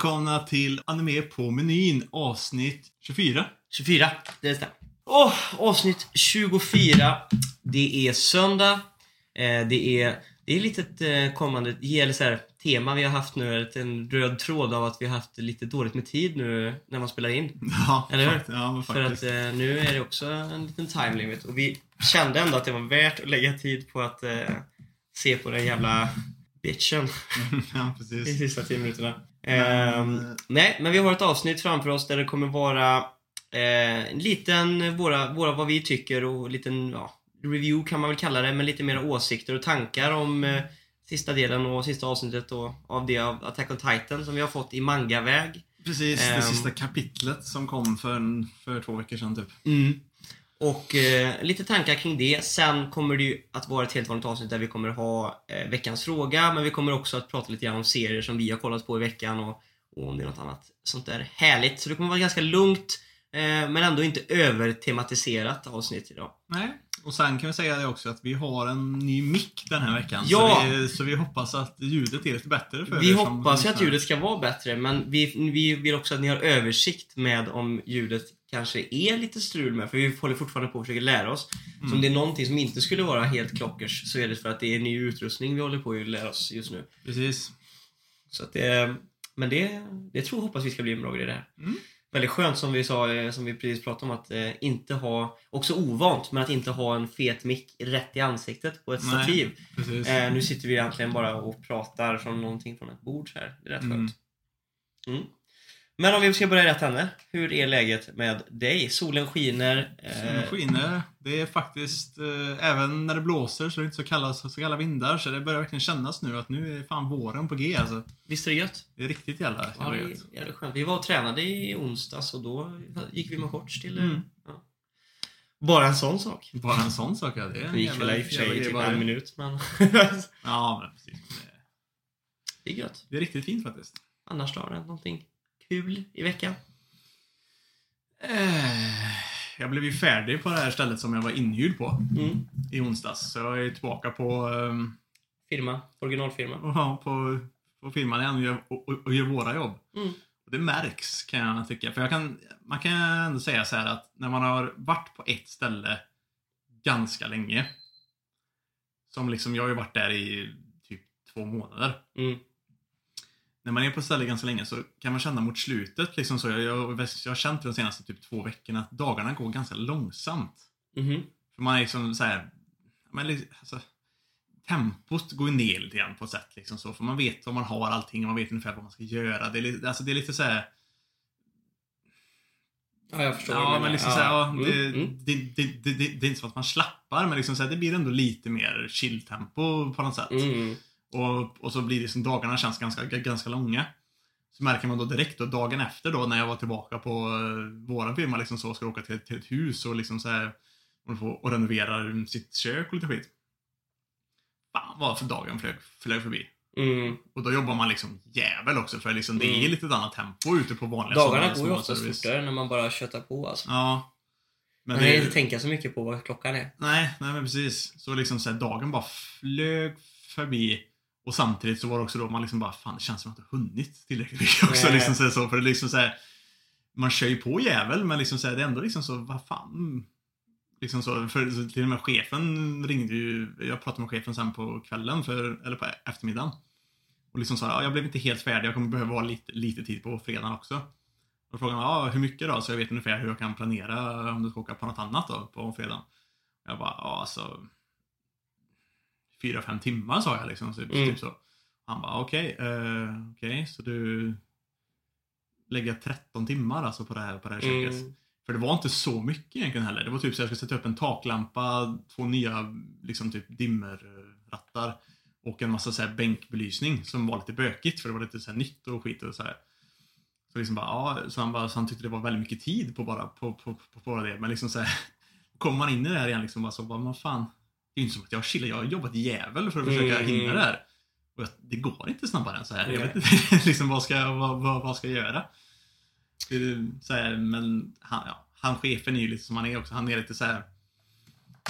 Välkomna till Anime på menyn avsnitt 24. 24, det stämmer. Åh, avsnitt 24. Det är söndag. Eh, det är, det är lite ett eh, kommande eller så här, tema vi har haft nu. Ett- En röd tråd av att vi har haft lite dåligt med tid nu när man spelar in. Ja, Eller hur? Ja, För att eh, nu är det också en liten time limit. Och vi kände ändå att det var värt att lägga tid på att eh, se på den jävla bitchen ja, i precis. sista 10 minuterna. Men, eh, nej, men vi har ett avsnitt framför oss där det kommer vara eh, en liten, våra, våra vad vi tycker och en liten, ja, review kan man väl kalla det, men lite mer åsikter och tankar om eh, sista delen och sista avsnittet och, av det av Attack on Titan som vi har fått i mangaväg. Precis, det Ehm. sista kapitlet som kom för, en, för två veckor sedan typ. Och eh, lite tankar kring det. Sen kommer det ju att vara ett helt vanligt avsnitt där vi kommer ha eh, veckans fråga, men vi kommer också att prata lite grann om serier som vi har kollat på i veckan och, och om det är något annat sånt där härligt. Så det kommer vara ganska lugnt, eh, men ändå inte övertematiserat avsnitt idag. Nej. Och sen kan vi säga det också att vi har en ny mick den här veckan. Ja! Så, vi, så vi hoppas att ljudet är lite bättre för Vi er hoppas ju att ljudet ska vara bättre, men vi, vi vill också att ni har översikt med om ljudet kanske är lite strul med, för vi håller fortfarande på att försöka lära oss. Så om det är någonting som inte skulle vara helt klockers så är det för att det är ny utrustning vi håller på att lära oss just nu. Precis. Så att det, men det, det tror hoppas vi ska bli en bra grej det här. Mm. Väldigt skönt som vi sa, eh, som vi precis pratade om, att eh, inte ha, också ovant, men att inte ha en fet mick rätt i ansiktet på ett Nej, stativ. Eh, nu sitter vi egentligen bara och pratar från någonting från ett bord här. Det är rätt Mm. skönt. Mm. Men om vi ska börja i rätt ände. Hur är läget med dig? Solen skiner. Solen Eh, skiner. Det är faktiskt, eh, även när det blåser så är det inte så kalla, så kalla vindar. Så det börjar verkligen kännas nu att nu är fan våren på G alltså. visst är det gött? Det är riktigt jävla, Ja, jävla det gött. är, är det skönt. Vi var och tränade i onsdags och då gick vi med shorts till... eh, Mm. Ja. Bara en sån sak. Bara en sån sak ja. Det är en Det gick väl i och för sig typ bara. en minut, men Ja, men precis. Det är, det är gött. det är riktigt fint faktiskt. Annars då? Har det hänt någonting kul i veckan? Eh, Jag blev ju färdig på det här stället som jag var inhyrd på Mm. i onsdags. Så jag är tillbaka på, ehm, Firma? Originalfirma? ja, på, på firman igen och gör, och, och, och gör våra jobb. Mm. Och det märks kan jag tycka. För jag kan, man kan ändå säga så här att när man har varit på ett ställe ganska länge. Som liksom, jag har ju varit där i typ två månader. Mm. När man är på ett ställe ganska länge så kan man känna mot slutet, liksom så, jag, jag, jag har känt de senaste typ två veckorna att dagarna går ganska långsamt. Mhm. För man är liksom så här, alltså, tempot går ju ner lite grann på ett sätt. Liksom så, för man vet vad man har allting och man vet ungefär vad man ska göra. Det är, li- alltså, det är lite så här. Ja, jag förstår. Ja, men liksom så här, ja, Mm, det, mm. Det, det, det, är inte så att man slappar, men liksom så här, det blir ändå lite mer chill-tempo på något sätt. Mm. Och, och så blir det som dagarna känns ganska, ganska långa. Så märker man då direkt då dagen efter då när jag var tillbaka på uh, våran firma liksom så ska åka till, till ett hus och liksom så här och, få, och renovera sitt kök och lite skit. Fan vad för dagen flög, flög förbi. Mm. Och då jobbar man liksom jävel också för liksom, det är Mm. lite ett annat tempo ute på vanliga Dagarna går ju oftast fortare när man bara köttar på alltså. Ja. Men Man det, inte tänka så mycket på vad klockan är. Nej, nej men precis. Så liksom så här, dagen bara flög förbi. Och samtidigt så var det också då man liksom bara, fan det känns som att jag inte hunnit tillräckligt mycket också. Nej. Liksom så, så, för det liksom så här, man kör ju på jävel men liksom så här, det är ändå liksom så, vad fan. Liksom så, för så till och med chefen ringde ju, jag pratade med chefen sen på kvällen, för, eller på eftermiddagen. Och liksom sa, ja, jag blev inte helt färdig, jag kommer behöva ha lite, lite tid på fredagen också. Och frågade ja, hur mycket då? Så jag vet ungefär hur jag kan planera om du ska åka på något annat då på fredagen. Jag bara, ja alltså. Fyra, fem timmar sa jag liksom. Så, Mm. typ så. Han bara, okej, eh, okej, så du lägger 13 timmar alltså på det här, på det här köket. Mm. För det var inte så mycket egentligen heller. Det var typ så jag skulle sätta upp en taklampa, två nya liksom typ dimmerrattar och en massa så här bänkbelysning som var lite bökigt för det var lite så nytt och skit och så här. Så liksom bara, ja, så han, bara, så han tyckte det var väldigt mycket tid på bara, på, på, på, på det. Men liksom så här, kommer man in i det här igen liksom bara så, bara, vad fan. Det är inte som att jag chillar, jag har jobbat jävel för att försöka Mm. hinna det här. Och jag, det går inte snabbare än så här. Jag vet inte liksom, vad, ska, vad, vad, vad ska jag göra? Så här, men han, ja, han chefen är ju lite som han är också. Han är lite så här.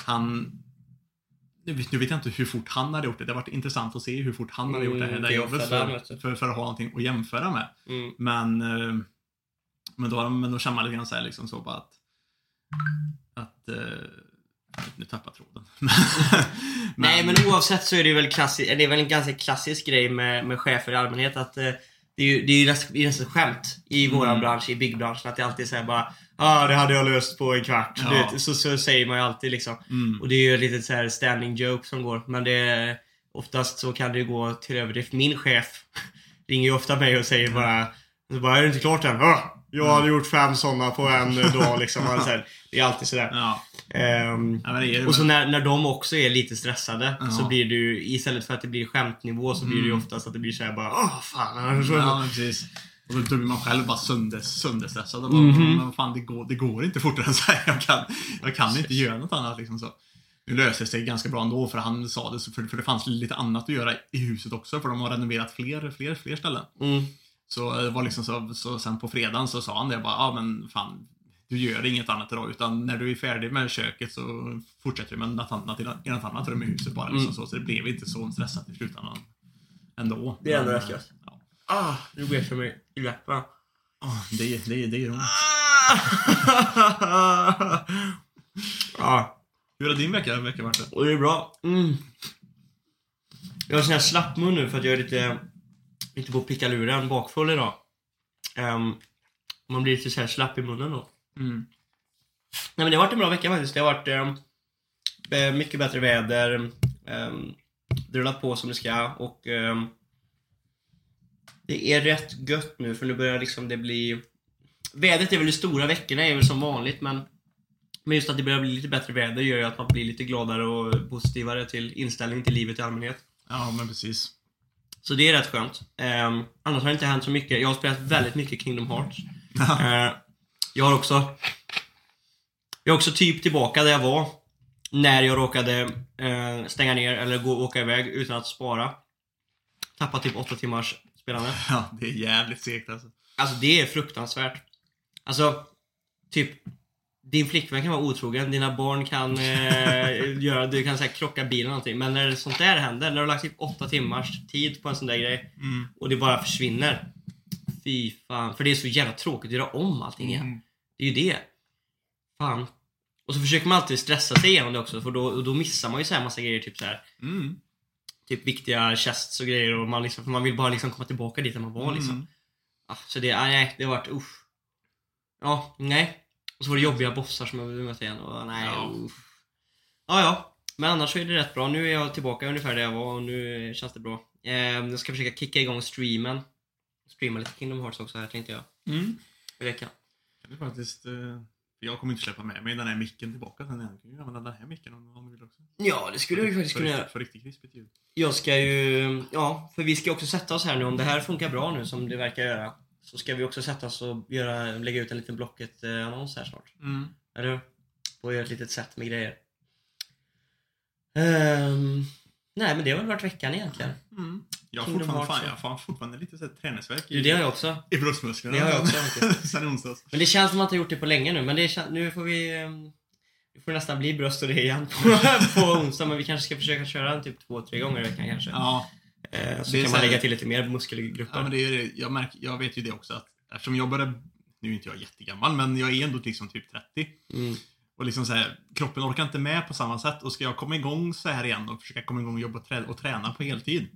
Han Nu vet, nu vet jag inte hur fort han hade gjort det. Det har varit intressant att se hur fort han hade gjort det här Mm, där jobbet för, för, för att ha någonting att jämföra med. Mm. Men, eh, men, då, men då känner man lite grann så här liksom så bara att, att eh, nu tappar tråden. Nej men oavsett så är det väl klassi- det är väl en ganska klassisk grej med, med chefer i allmänhet att eh, det är ju det är ju nästan, ett skämt i våran Mm. bransch, i byggbranschen, att det alltid säger bara ah, det hade jag löst på en kvart. Ja. Vet, så, så säger man ju alltid liksom. Mm. Och det är ju ett litet så här standing joke som går. Men det oftast så kan det ju gå till överdrift. Min chef ringer ju ofta mig och säger bara så bara, är det inte klart än? Ah, jag hade gjort fem sådana på en dag liksom. Och så här, det är alltid sådär. Ja, Ehm, ja och så när, när de också är lite stressade Ja. så blir det ju, istället för att det blir skämtnivå så blir det ju Mm. oftast att det blir såhär bara Åh fan. Så, Ja, precis. Och då, blir man själv bara sönder, sönderstressad. Och bara, Mhm. Men fan, det går, det går inte fortare än så här. Jag kan, jag kan inte göra något annat. Liksom så. Nu löste det sig ganska bra ändå, för han sa det, för, för det fanns lite annat att göra i huset också, för de har renoverat fler, fler, fler ställen. Mm. Så det var liksom så, så sen på fredagen så sa han det bara, ja men fan, du gör inget annat idag, utan när du är färdig med köket så fortsätter du med något annat i något- annat rum i huset bara. Liksom Mm. så, så det blev inte så stressat i slutändan ändå. Det är ändå rätt gött. Ja. Ah, nu går jag för mig i läppen. Ah, det, det, det är ont. ja, Hur har din vecka, vecka varit? det är bra. Mm. Jag har sån här slapp mun nu för att jag är lite, lite på pickaluren, bakfull idag. Ehm, man blir lite så här slapp i munnen då. Mm. Nej men det har varit en bra vecka faktiskt. Det har varit ehm, eh, mycket bättre väder. Um, det rullat på som det ska och ehm, det är rätt gött nu för nu börjar liksom det bli... Vädret är väl de stora veckorna är väl som vanligt men men just att det börjar bli lite bättre väder gör ju att man blir lite gladare och positivare till inställning till livet i allmänhet. Ja, men precis. Så det är rätt skönt. Ehm, annars har det inte hänt så mycket. Jag har spelat väldigt mycket Kingdom Hearts. Eh, jag har också Jag är också typ tillbaka där jag var När jag råkade eh, stänga ner eller gå åka iväg utan att spara Tappa typ 8 timmars spelande Ja, det är jävligt segt alltså. Alltså det är fruktansvärt Alltså Typ Din flickvän kan vara otrogen, dina barn kan eh, göra, du kan säga krocka bilen eller någonting Men när sånt där händer, när du har lagt typ 8 timmars tid på en sån där grej Mm. och det bara försvinner Fy fan, för det är så jävla tråkigt att göra om allting igen Mm. det är ju det. Fan. Och så försöker man alltid stressa sig igenom det också för då, och då missar man ju så här massa grejer. Typ så här, Mm. Typ viktiga chests och grejer och man, liksom, för man vill bara liksom komma tillbaka dit där man var liksom. Mm. Ah, så det, ah, nej, det har varit usch. Ja, nej. Och så var det jobbiga bossar som jag ville möta igen och nej, Ja. usch. Ja, ja. Men annars så är det rätt bra. Nu är jag tillbaka ungefär där jag var och nu känns det bra. Eh, jag ska försöka kicka igång streamen. Streama lite Kingdom Hearts också här tänkte jag. Mm. I veckan. Kan du faktiskt... eh, Jag kommer inte släppa med mig den här micken tillbaka sen. Jag kan ju använda den här micken om, du vill också. Ja, det skulle vi faktiskt För kunna göra. För riktigt krispigt ljud. Jag ska ju, ja, för vi ska också sätta oss här nu. Om det här funkar bra nu som det verkar göra. Så ska vi också sätta oss och göra, lägga ut en liten Blocket-annons här snart. Mm. Eller hur? Göra ett litet set med grejer. Ehm, nej, men det har väl varit veckan egentligen. Mm. Jag har fortfarande, fan, ja. jag har fortfarande lite så här träningsvärk Jo, det har jag också. i bröstmusklerna. Det har jag också, sen i onsdags. Men det känns som att har gjort det på länge nu. Men det kän- nu får vi... ehm, Det får nästan bli bröst och det igen på, på onsdag. Men vi kanske ska försöka köra en typ två, tre gånger i veckan kanske. Ja, Eh, så Det kan så man lägga till lite mer muskelgrupper. ja men det är det. Jag, märker, jag vet ju det också att eftersom jag började... Nu är inte jag jättegammal, men jag är ändå liksom typ 30. Mm. Och liksom så här, kroppen orkar inte med på samma sätt. Och ska jag komma igång så här igen och försöka komma igång och jobba och trä- och träna på heltid.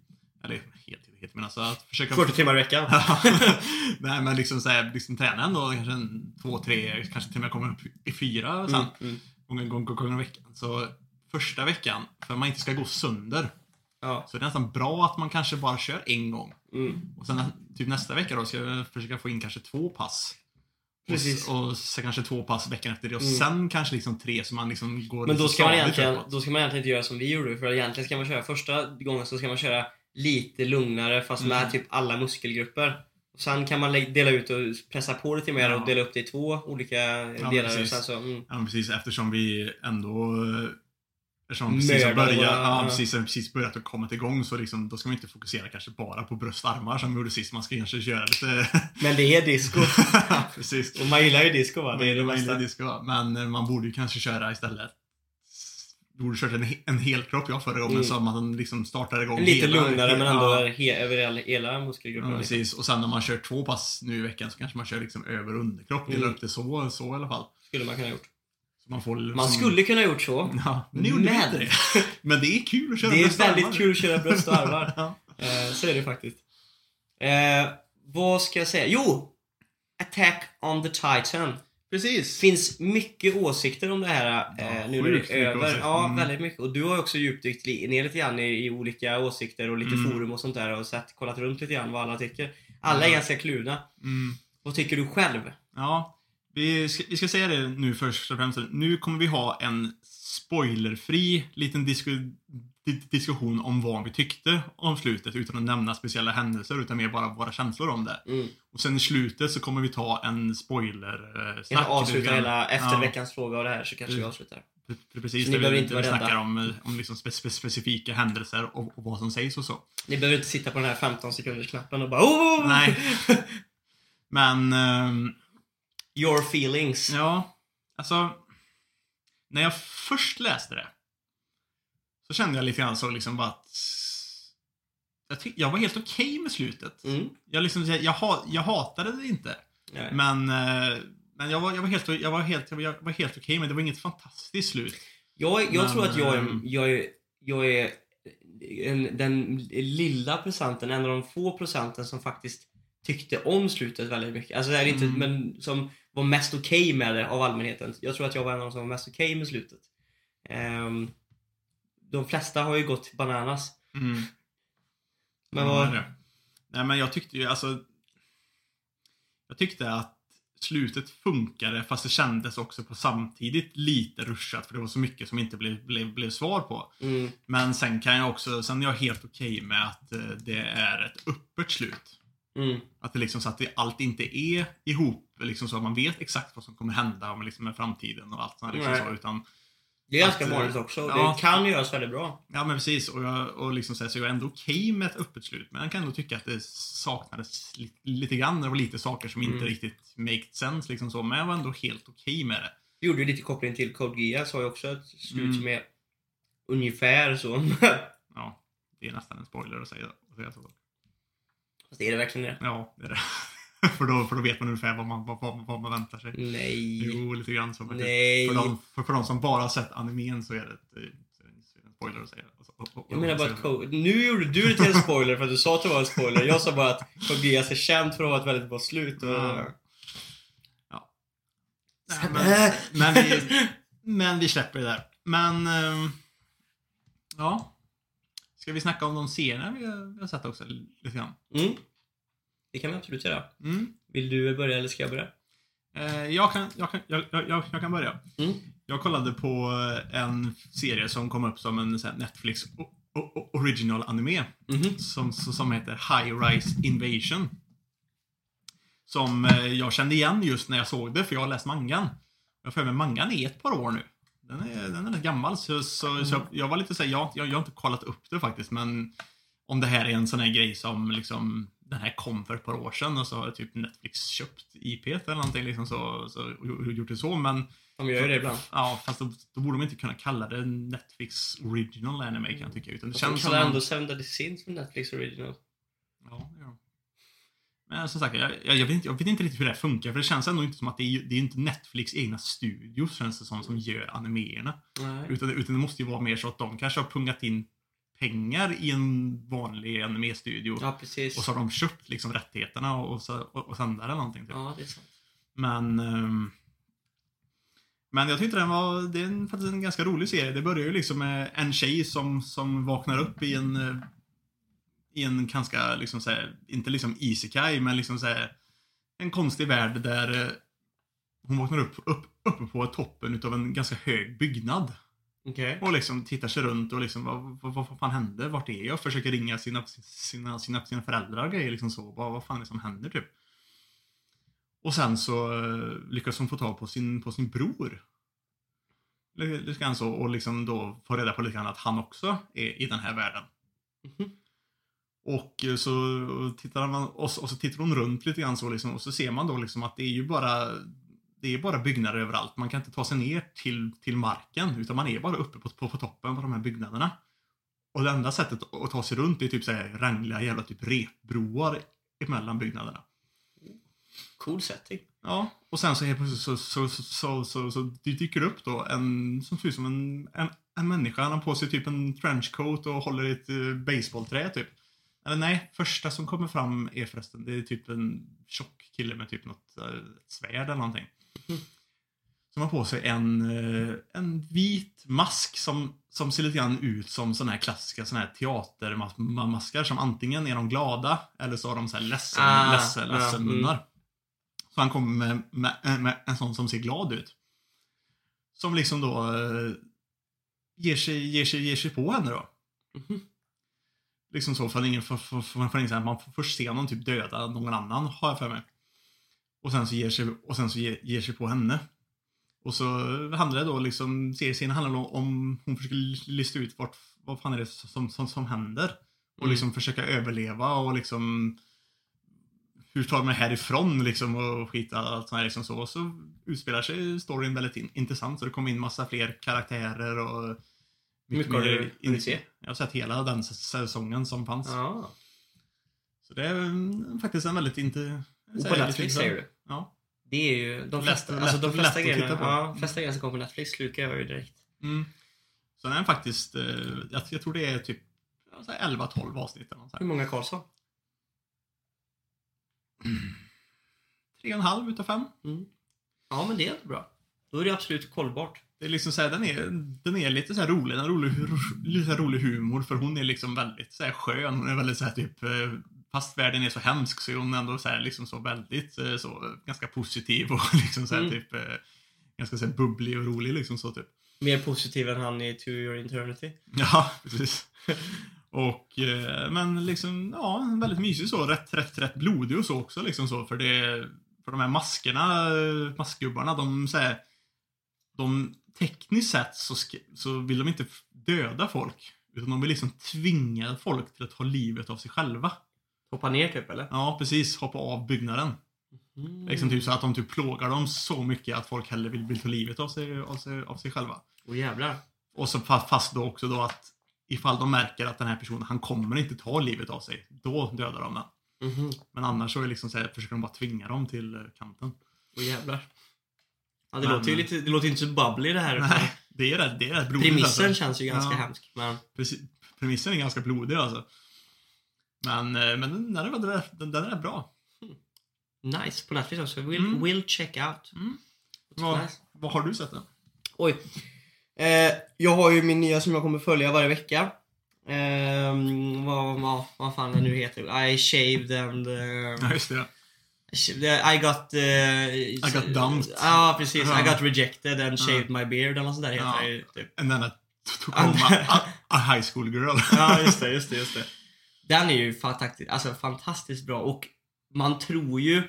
Eller heltid, heltid men alltså att försöka... 40 timmar i veckan. Nej men liksom så här, liksom träna ändå kanske en, två, tre, kanske till och med komma upp i fyra sen. Mm, mm. Gånger, gånger, gånger i veckan. Så första veckan, för att man inte ska gå sönder, Ja. så är det nästan bra att man kanske bara kör en gång. Mm. Och sen typ nästa vecka då ska jag försöka få in kanske två pass. Precis. Och, och så kanske två pass veckan efter det och Mm. sen kanske liksom tre så man liksom går Men då ska, man egentligen, uppåt. då ska man egentligen inte göra som vi gjorde. För egentligen ska man köra första gången så ska man köra lite lugnare fast med Mm. typ alla muskelgrupper. Och sen kan man dela ut och pressa på lite mer Ja. och dela upp det i två olika delar. Och precis. så, mm. Ja, precis eftersom vi ändå Eftersom vi precis har börjat, ja, precis, precis börjat att komma igång så liksom, då ska man inte fokusera kanske bara på bröstarmar som vi gjorde sist. Man ska kanske köra lite... Men det är disco. precis. och man gillar ju disco va? Man Det är det gillar bästa. disco, men eh, man borde ju kanske köra istället borde kört en, en hel kropp jag förra gången Mm. som att den liksom startar igång Lite hela- lugnare men ändå ja, he- över hela, hela muskelgruppen. ja, liksom. precis. Och sen när man kör två pass nu i veckan så kanske man kör liksom över och underkropp. Delar Mm. upp det så, så i alla fall. Skulle man kunna gjort. Man får Man som- skulle kunna gjort så. Ja, men gjorde Men- inte det. Men det är kul att köra Det är väldigt armar. kul att köra bröst och armar. ja. Eh, så är det faktiskt. Eh, vad ska jag säga? Jo! Attack on the Titan. Precis. finns mycket åsikter om det här Ja, eh, nu när det är över. åsikter. Ja, Mm. väldigt mycket. Och du har också djupdykt ner lite grann i, i olika åsikter och lite Mm. forum och sånt där och sett, kollat runt lite grann vad alla tycker. Alla är Ja. ganska kluvna. Mm. Vad tycker du själv? Ja, vi ska, vi ska säga det nu först och främst. Nu kommer vi ha en spoilerfri liten disku, di- diskussion om vad vi tyckte om slutet utan att nämna speciella händelser utan mer bara våra känslor om det. Mm. Och sen i slutet så kommer vi ta en spoiler eh, Innan avsluta hela, efter ja, veckans fråga och det här så kanske vi avslutar. pre- Precis, Så ni behöver vi, inte vi snackar om, eh, om liksom spe, spe, specifika händelser och, och vad som sägs och så. Ni behöver inte sitta på den här 15 sekunders knappen och bara oh! Nej. Men ehm, Your feelings. Ja, alltså. När jag först läste det. Så kände jag lite grann så liksom bara att. Jag, tyck, jag var helt okej med slutet. Mm. Jag, liksom, jag, jag, jag hatade det inte. Nej. Men, eh, men jag var, jag var helt, jag var helt, jag var helt okej med det. Det var inget fantastiskt slut. Jag, jag Men, tror att jag är, ehm, jag är, jag är en, den lilla procenten, en av de få procenten som faktiskt tyckte om slutet väldigt mycket. Alltså det är inte, Mm. men som var mest okej med det av allmänheten. Jag tror att jag var en av de som var mest okej med slutet. Ehm, de flesta har ju gått bananas. Mm. Men vad... det. Nej men jag tyckte ju alltså. Jag tyckte att slutet funkade fast det kändes också på samtidigt lite ruschat för det var så mycket som inte blev, blev, blev svar på. Mm, Men sen kan jag också, sen är jag helt okej med att eh, det är ett öppet slut. Mm, Att det liksom så att det, allt inte är ihop, liksom så att man vet exakt vad som kommer hända med, liksom med framtiden och allt sånt liksom så, utan det är ganska eh, vanligt också. ja. Det kan göras väldigt bra. Ja men precis, och, jag, och liksom så, här, så jag är ändå okej med ett öppet slut. Men jag kan ändå tycka att det saknades li, lite grann. Det var lite saker som inte Mm. riktigt made sense liksom så. Men jag var ändå helt okej med det. Vi gjorde ju lite koppling till Code Geass har ju också ett slut Mm. som är ungefär så. Ja, det är nästan en spoiler att säga, att säga så. Fast är det verkligen det? Ja, det är det. för, då, för då vet man ungefär vad man, vad, vad, man väntar sig. Nej. Jo, lite grann så. Nej. För de, för, för de som bara sett animen så är det, ett, så är det en spoiler att säga. Och- och- och- Jag menar bara att. Nu gjorde du det till en spoiler för att du sa att det var en spoiler. Jag sa bara att Code Geass är känt för att ha ett väldigt bra slut. Och... Ja. Ja. Nej, men, men, vi, men vi släpper det där. Men... ehm, ja. Ska vi snacka om de serierna vi har, vi har sett också lite grann? Mm. Det kan vi absolut göra. Mm. Vill du börja eller ska jag börja? Eh, jag, kan, jag, kan, jag, jag, jag kan börja. Mm. Jag kollade på en serie som kom upp som en Netflix original anime. Mhm. som, som heter High Rise Invasion. Som eh, jag kände igen just när jag såg det, för jag har läst mangan. Jag får mig mangan är ett par år nu. Den är, den är rätt gammal, så, så, så jag, jag var lite såhär, jag, jag, jag har inte kollat upp det faktiskt, men om det här är en sån här grej som liksom, den här kom för ett par år sedan och så har typ Netflix köpt IP eller någonting liksom så, så och gjort det så, men De gör ju det ibland. Ja, fast då, då borde de inte kunna kalla det Netflix original anime kan jag tycka. Utan det De känns som kallar en- ändå Seven Deadly Sins för Netflix original. Ja, ja. Men som sagt, jag, jag, vet inte, jag vet inte riktigt hur det funkar. För det känns ändå inte som att det är, det är inte Netflix egna studios känns det som, som gör animéerna. Nej. Utan, utan det måste ju vara mer så att de kanske har pungat in pengar i en vanlig animestudio. Ja, precis. Och så har de köpt liksom rättigheterna och, så, och, och sända eller någonting. Typ. Ja, det är sant. Men... ehm, men jag tyckte den var, det är en, faktiskt en ganska rolig serie. Det börjar ju liksom med en tjej som, som vaknar upp i en eh, i en ganska, liksom så här, inte liksom isekai, men liksom så här, en konstig värld där eh, hon vaknar upp, upp uppe på toppen utav en ganska hög byggnad. Okej. Och liksom tittar sig runt och liksom, vad, vad, vad fan hände? Vart är jag? Försöker ringa sina, sina, sina, sina föräldrar och grejer liksom så. Vad, vad fan är det som händer typ? Och sen så eh, lyckas hon få tag på sin, på sin bror. Lite grann så. Och liksom då få reda på lite grann att han också är i den här världen. Mhm. Och eh, så tittar man och så, och så tittar hon runt lite grann så liksom, och så ser man då liksom att det är ju bara det är bara byggnader överallt. Man kan inte ta sig ner till, till marken utan man är bara uppe på, på, på toppen på de här byggnaderna. Och det enda sättet att ta sig runt är typ så här rangliga jävla typ repbroar emellan byggnaderna. Cool setting. Ja, och sen så helt plötsligt så, så, så, så, så, så det dyker upp då en som ser ut som en, en, en människa. Han har på sig typ en trenchcoat och håller i ett uh, baseballträ typ. Eller nej, första som kommer fram är förresten, det är typ en tjock kille med typ något uh, svärd eller någonting. Mm. Som har på sig en, uh, en vit mask som, som ser lite grann ut som såna här klassiska såna här teatermaskar som antingen är de glada eller så har de så här ledsen, Ah, ledsen, ledsen mm. munnar. Så han kommer med, med, med en sån som ser glad ut. Som liksom då eh, ger, sig, ger, sig, ger sig på henne då. Mhm. Liksom så för ingen, för, för, för, för ingen, man får först se någon typ döda någon annan har jag för mig. Och sen så ger sig, och sen så ger, ger sig på henne. Och så handlar det då liksom, serien handlar då om hon försöker lista ut vart, vad fan är det som, som, som händer. Och Mm. liksom försöka överleva och liksom hur tar man härifrån liksom och skit allt sånt här liksom så. Och så utspelar sig storyn väldigt in, intressant så det kommer in massa fler karaktärer och Mycket har du hunnit se? Jag har sett hela den säsongen som fanns. Ja. Så det är mm, faktiskt en väldigt inte... Och på Netflix säger du? Ja. Det är ju de Lätt- flesta, lätt- alltså de lätt flesta titta grejerna, ja, flesta grejerna som kommer på Netflix slukar jag ju direkt. Mm. Så den är faktiskt, eh, jag, jag tror det är typ ja, så här 11-12 avsnitt eller något Hur många Karlsson? Tre och en halv utav fem. Mm. Ja, men det är bra. Då är det absolut kollbart. Det är liksom så här, den, är, den är lite så här rolig, den har rolig, lite rolig humor för hon är liksom väldigt så här skön. Hon är väldigt så här typ, eh, fast världen är så hemsk så är hon ändå så här liksom så väldigt eh, så ganska positiv och liksom så här Mm. typ eh, ganska så här bubblig och rolig liksom så typ. Mer positiv än han i To Your Eternity. Ja, precis. Och, men liksom, ja, väldigt mysig så. Rätt, rätt, rätt blodig och så också liksom så. För det, för de här maskerna, maskgubbarna, de så här, de tekniskt sett så, så vill de inte döda folk. Utan de vill liksom tvinga folk till att ta livet av sig själva. Hoppa ner typ, eller? Ja, precis. Hoppa av byggnaden. Mm. Liksom typ så att de typ plågar dem så mycket att folk hellre vill, vill ta livet av sig, av sig, av sig själva. Åh jävlar. Och så fa- fast då också då att ifall de märker att den här personen, han kommer inte ta livet av sig, då dödar de den. Mhm. Men annars så är liksom så här, försöker de bara tvinga dem till eh, kanten. Åh jävlar. Ja, det Men- låter ju lite, det låter inte så bubbly det här. Nej, det är rätt, det är rätt blodigt Premissen alltså. känns ju ganska Ja. hemsk. Men Precis, premissen är ganska blodig alltså. Men, eh, men den, den, är, den, är, den är rätt bra. nice. På Netflix också. Will, Mm. will check out. Mm. Vad, nice. vad har du sett då? Oj. Eh, jag har ju min nya som jag kommer följa varje vecka. Eh, vad, vad, vad fan det nu heter. I shaved and... eh, Ja, just det. I got... eh, I got dumped. Ja, precis. Ja. I got rejected and shaved my beard eller något sånt där heter det ju, typ. And then I took home a, a, high school girl. Ja, just det, just det, just det. Den är ju fantastisk, alltså fantastiskt bra och man tror ju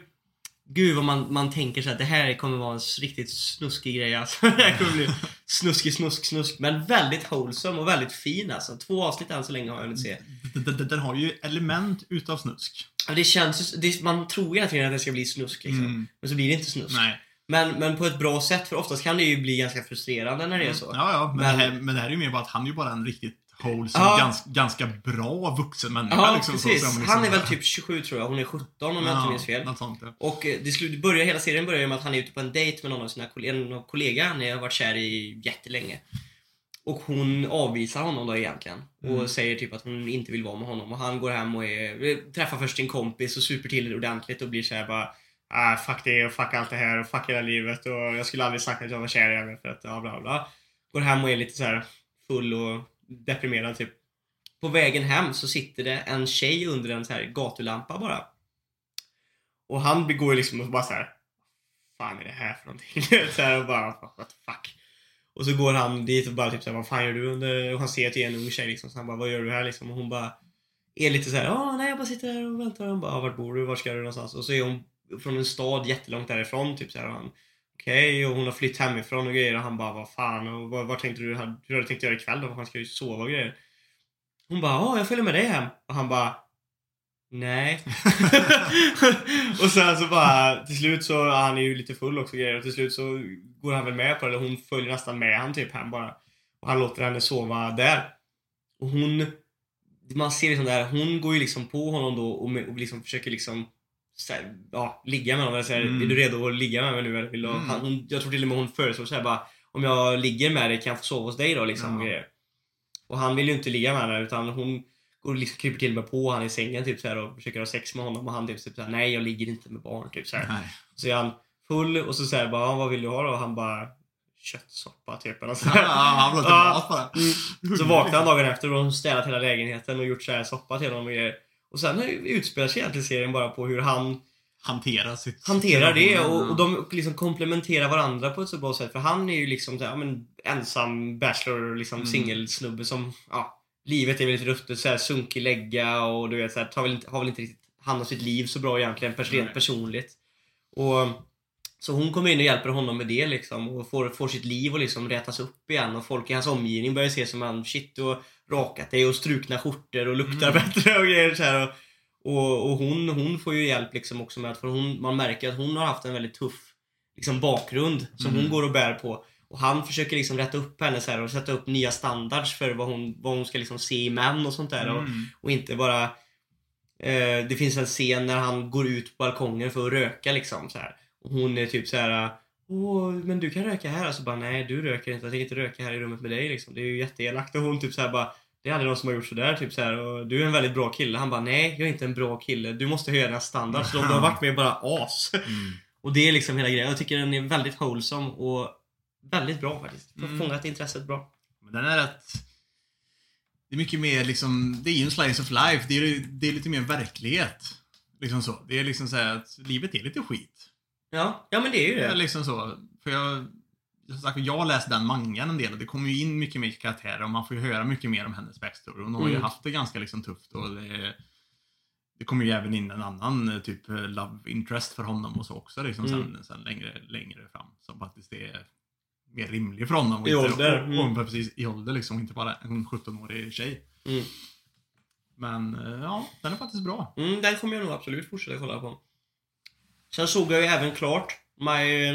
Gud vad man, man tänker så att det här kommer vara en riktigt snuskig grej alltså. Det här kommer bli snuskig, snusk, snusk. Men väldigt wholesome och väldigt fin alltså. Två avsnitt än så länge har jag hunnit se. Den, den, den har ju element utav snusk. Det känns det, man tror ju hela tiden att det ska bli snusk liksom. Mm. Men så blir det inte snusk. Nej. Men, men på ett bra sätt, för oftast kan det ju bli ganska frustrerande när det är så. Ja, ja. Men, Men- Det här, men det här är ju mer bara att han är ju bara en riktigt wholesome, Ja. gans, ganska bra vuxen människa. Ja, liksom, precis. som liksom- Han är väl typ 27 tror jag, hon är 17 om jag inte minns fel. Sånt, ja. Och eh, det slu- börjar, hela serien börjar ju med att han är ute på en dejt med någon av sina koll- en av kollegor han har varit kär i jättelänge. Och hon avvisar honom då egentligen. Och Mm. säger typ att hon inte vill vara med honom. Och han går hem och är, träffar först sin kompis och super till ordentligt och blir såhär bara Ah, fuck det och fuck allt det här och fuck hela livet och jag skulle aldrig sagt att jag var kär i henne för att ja, bla bla. Går hem och är lite så här full och deprimerad typ. På vägen hem så sitter det en tjej under en så här gatulampa bara. Och han ju liksom och bara så här. fan är det här för någonting? så här och bara, what the fuck? Och så går han dit och bara typ såhär, vad fan gör du under... Och han ser att det är en ung tjej liksom, så han bara, vad gör du här liksom? Och hon bara är lite så här, ja nej jag bara sitter här och väntar. Han bara, vart bor du? Vart ska du någonstans? Och så är hon från en stad jättelångt därifrån typ såhär. och han Okej, och hon har flytt hemifrån och grejer och han bara, vad fan, och vad, vad tänkte du, hur har du tänkt göra ikväll då? Han ska ju sova och grejer? Hon bara, ja jag följer med dig hem. Och han bara, Nej. och sen så bara, till slut så, han är ju lite full också grejer, och till slut så går han väl med på det, eller hon följer nästan med han typ hem bara. Och han låter henne sova där. Och hon, man ser liksom där, hon går ju liksom på honom då och, och liksom försöker liksom här, ja, ligga med honom. Eller så här, Mm. Är du redo att ligga med mig nu eller vill? Mm. Han, hon, jag tror till och med hon föreslår såhär bara, om jag ligger med dig kan jag få sova hos dig då liksom. Ja. Och han vill ju inte ligga med henne utan hon går och liksom kryper till med på han i sängen typ så här, och försöker ha sex med honom och han typ, typ så här, nej jag ligger inte med barn typ så här. Nej. Så är han full och så säger bara, "Ja, vad vill du ha då? Och han bara, köttsoppa typ eller så här. han vill mat bara. Mm. Så vaknar han dagen efter och de har städat hela lägenheten och gjort så här soppa till honom och grejer. Och sen utspelar sig egentligen serien bara på hur han Hantera sitt... hanterar det och, och de liksom komplementerar varandra på ett så bra sätt. För han är ju liksom så här, men, ensam bachelor, liksom Mm. singelsnubbe som, ja, livet är väl lite ruttet, så här sunkig lägga och du vet så här, tar väl har väl inte riktigt hand om sitt liv så bra egentligen, pers- rent personligt. Och så hon kommer in och hjälper honom med det liksom och får, får sitt liv att liksom rätas upp igen och folk i hans omgivning börjar se som han shit du har rakat dig och strukna skjortor och luktar Mm. bättre och grejer så här. Och, och, och hon, hon får ju hjälp liksom också med att för hon, man märker att hon har haft en väldigt tuff liksom bakgrund som Mm. hon går och bär på. Och han försöker liksom rätta upp henne så här och sätta upp nya standards för vad hon, vad hon ska liksom se i män och sånt där. Och, Mm. och inte bara... Eh, det finns en scen när han går ut på balkongen för att röka liksom så här. Och hon är typ så här. Åh, men du kan röka här. Och så bara, nej du röker inte. Jag tänker inte röka här i rummet med dig liksom. Det är ju jätteelakt. Och hon typ så här bara, det är aldrig någon som har gjort sådär. Typ så här, och du är en väldigt bra kille. Han bara, nej jag är inte en bra kille. Du måste höja dina standards. Så de har varit med bara as. Mm. Och det är liksom hela grejen. Jag tycker den är väldigt wholesome och väldigt bra faktiskt. Mm. Fångat intresset bra. Men den är rätt... Det är mycket mer liksom, det är ju en slice of life. Det är, det är lite mer verklighet. Liksom så. Det är liksom så här att livet är lite skit. Ja, ja men det är ju Det är det. liksom så. För jag, jag har läst den mangan en del och det kommer ju in mycket mer karaktärer och man får ju höra mycket mer om hennes backstory. Hon har ju Mm. haft det ganska liksom tufft och det, det kommer ju även in en annan eh, typ eh, love interest för honom och så också liksom Mm. sen, sen längre, längre fram. Som faktiskt är mer rimlig för honom. Och I inte, ålder, Och, mm. och, precis, i ålder liksom, inte bara en 17-årig tjej. Mm. Men eh, ja, den är faktiskt bra. Mm, den kommer jag nog absolut fortsätta kolla på. Sen såg jag ju även klart My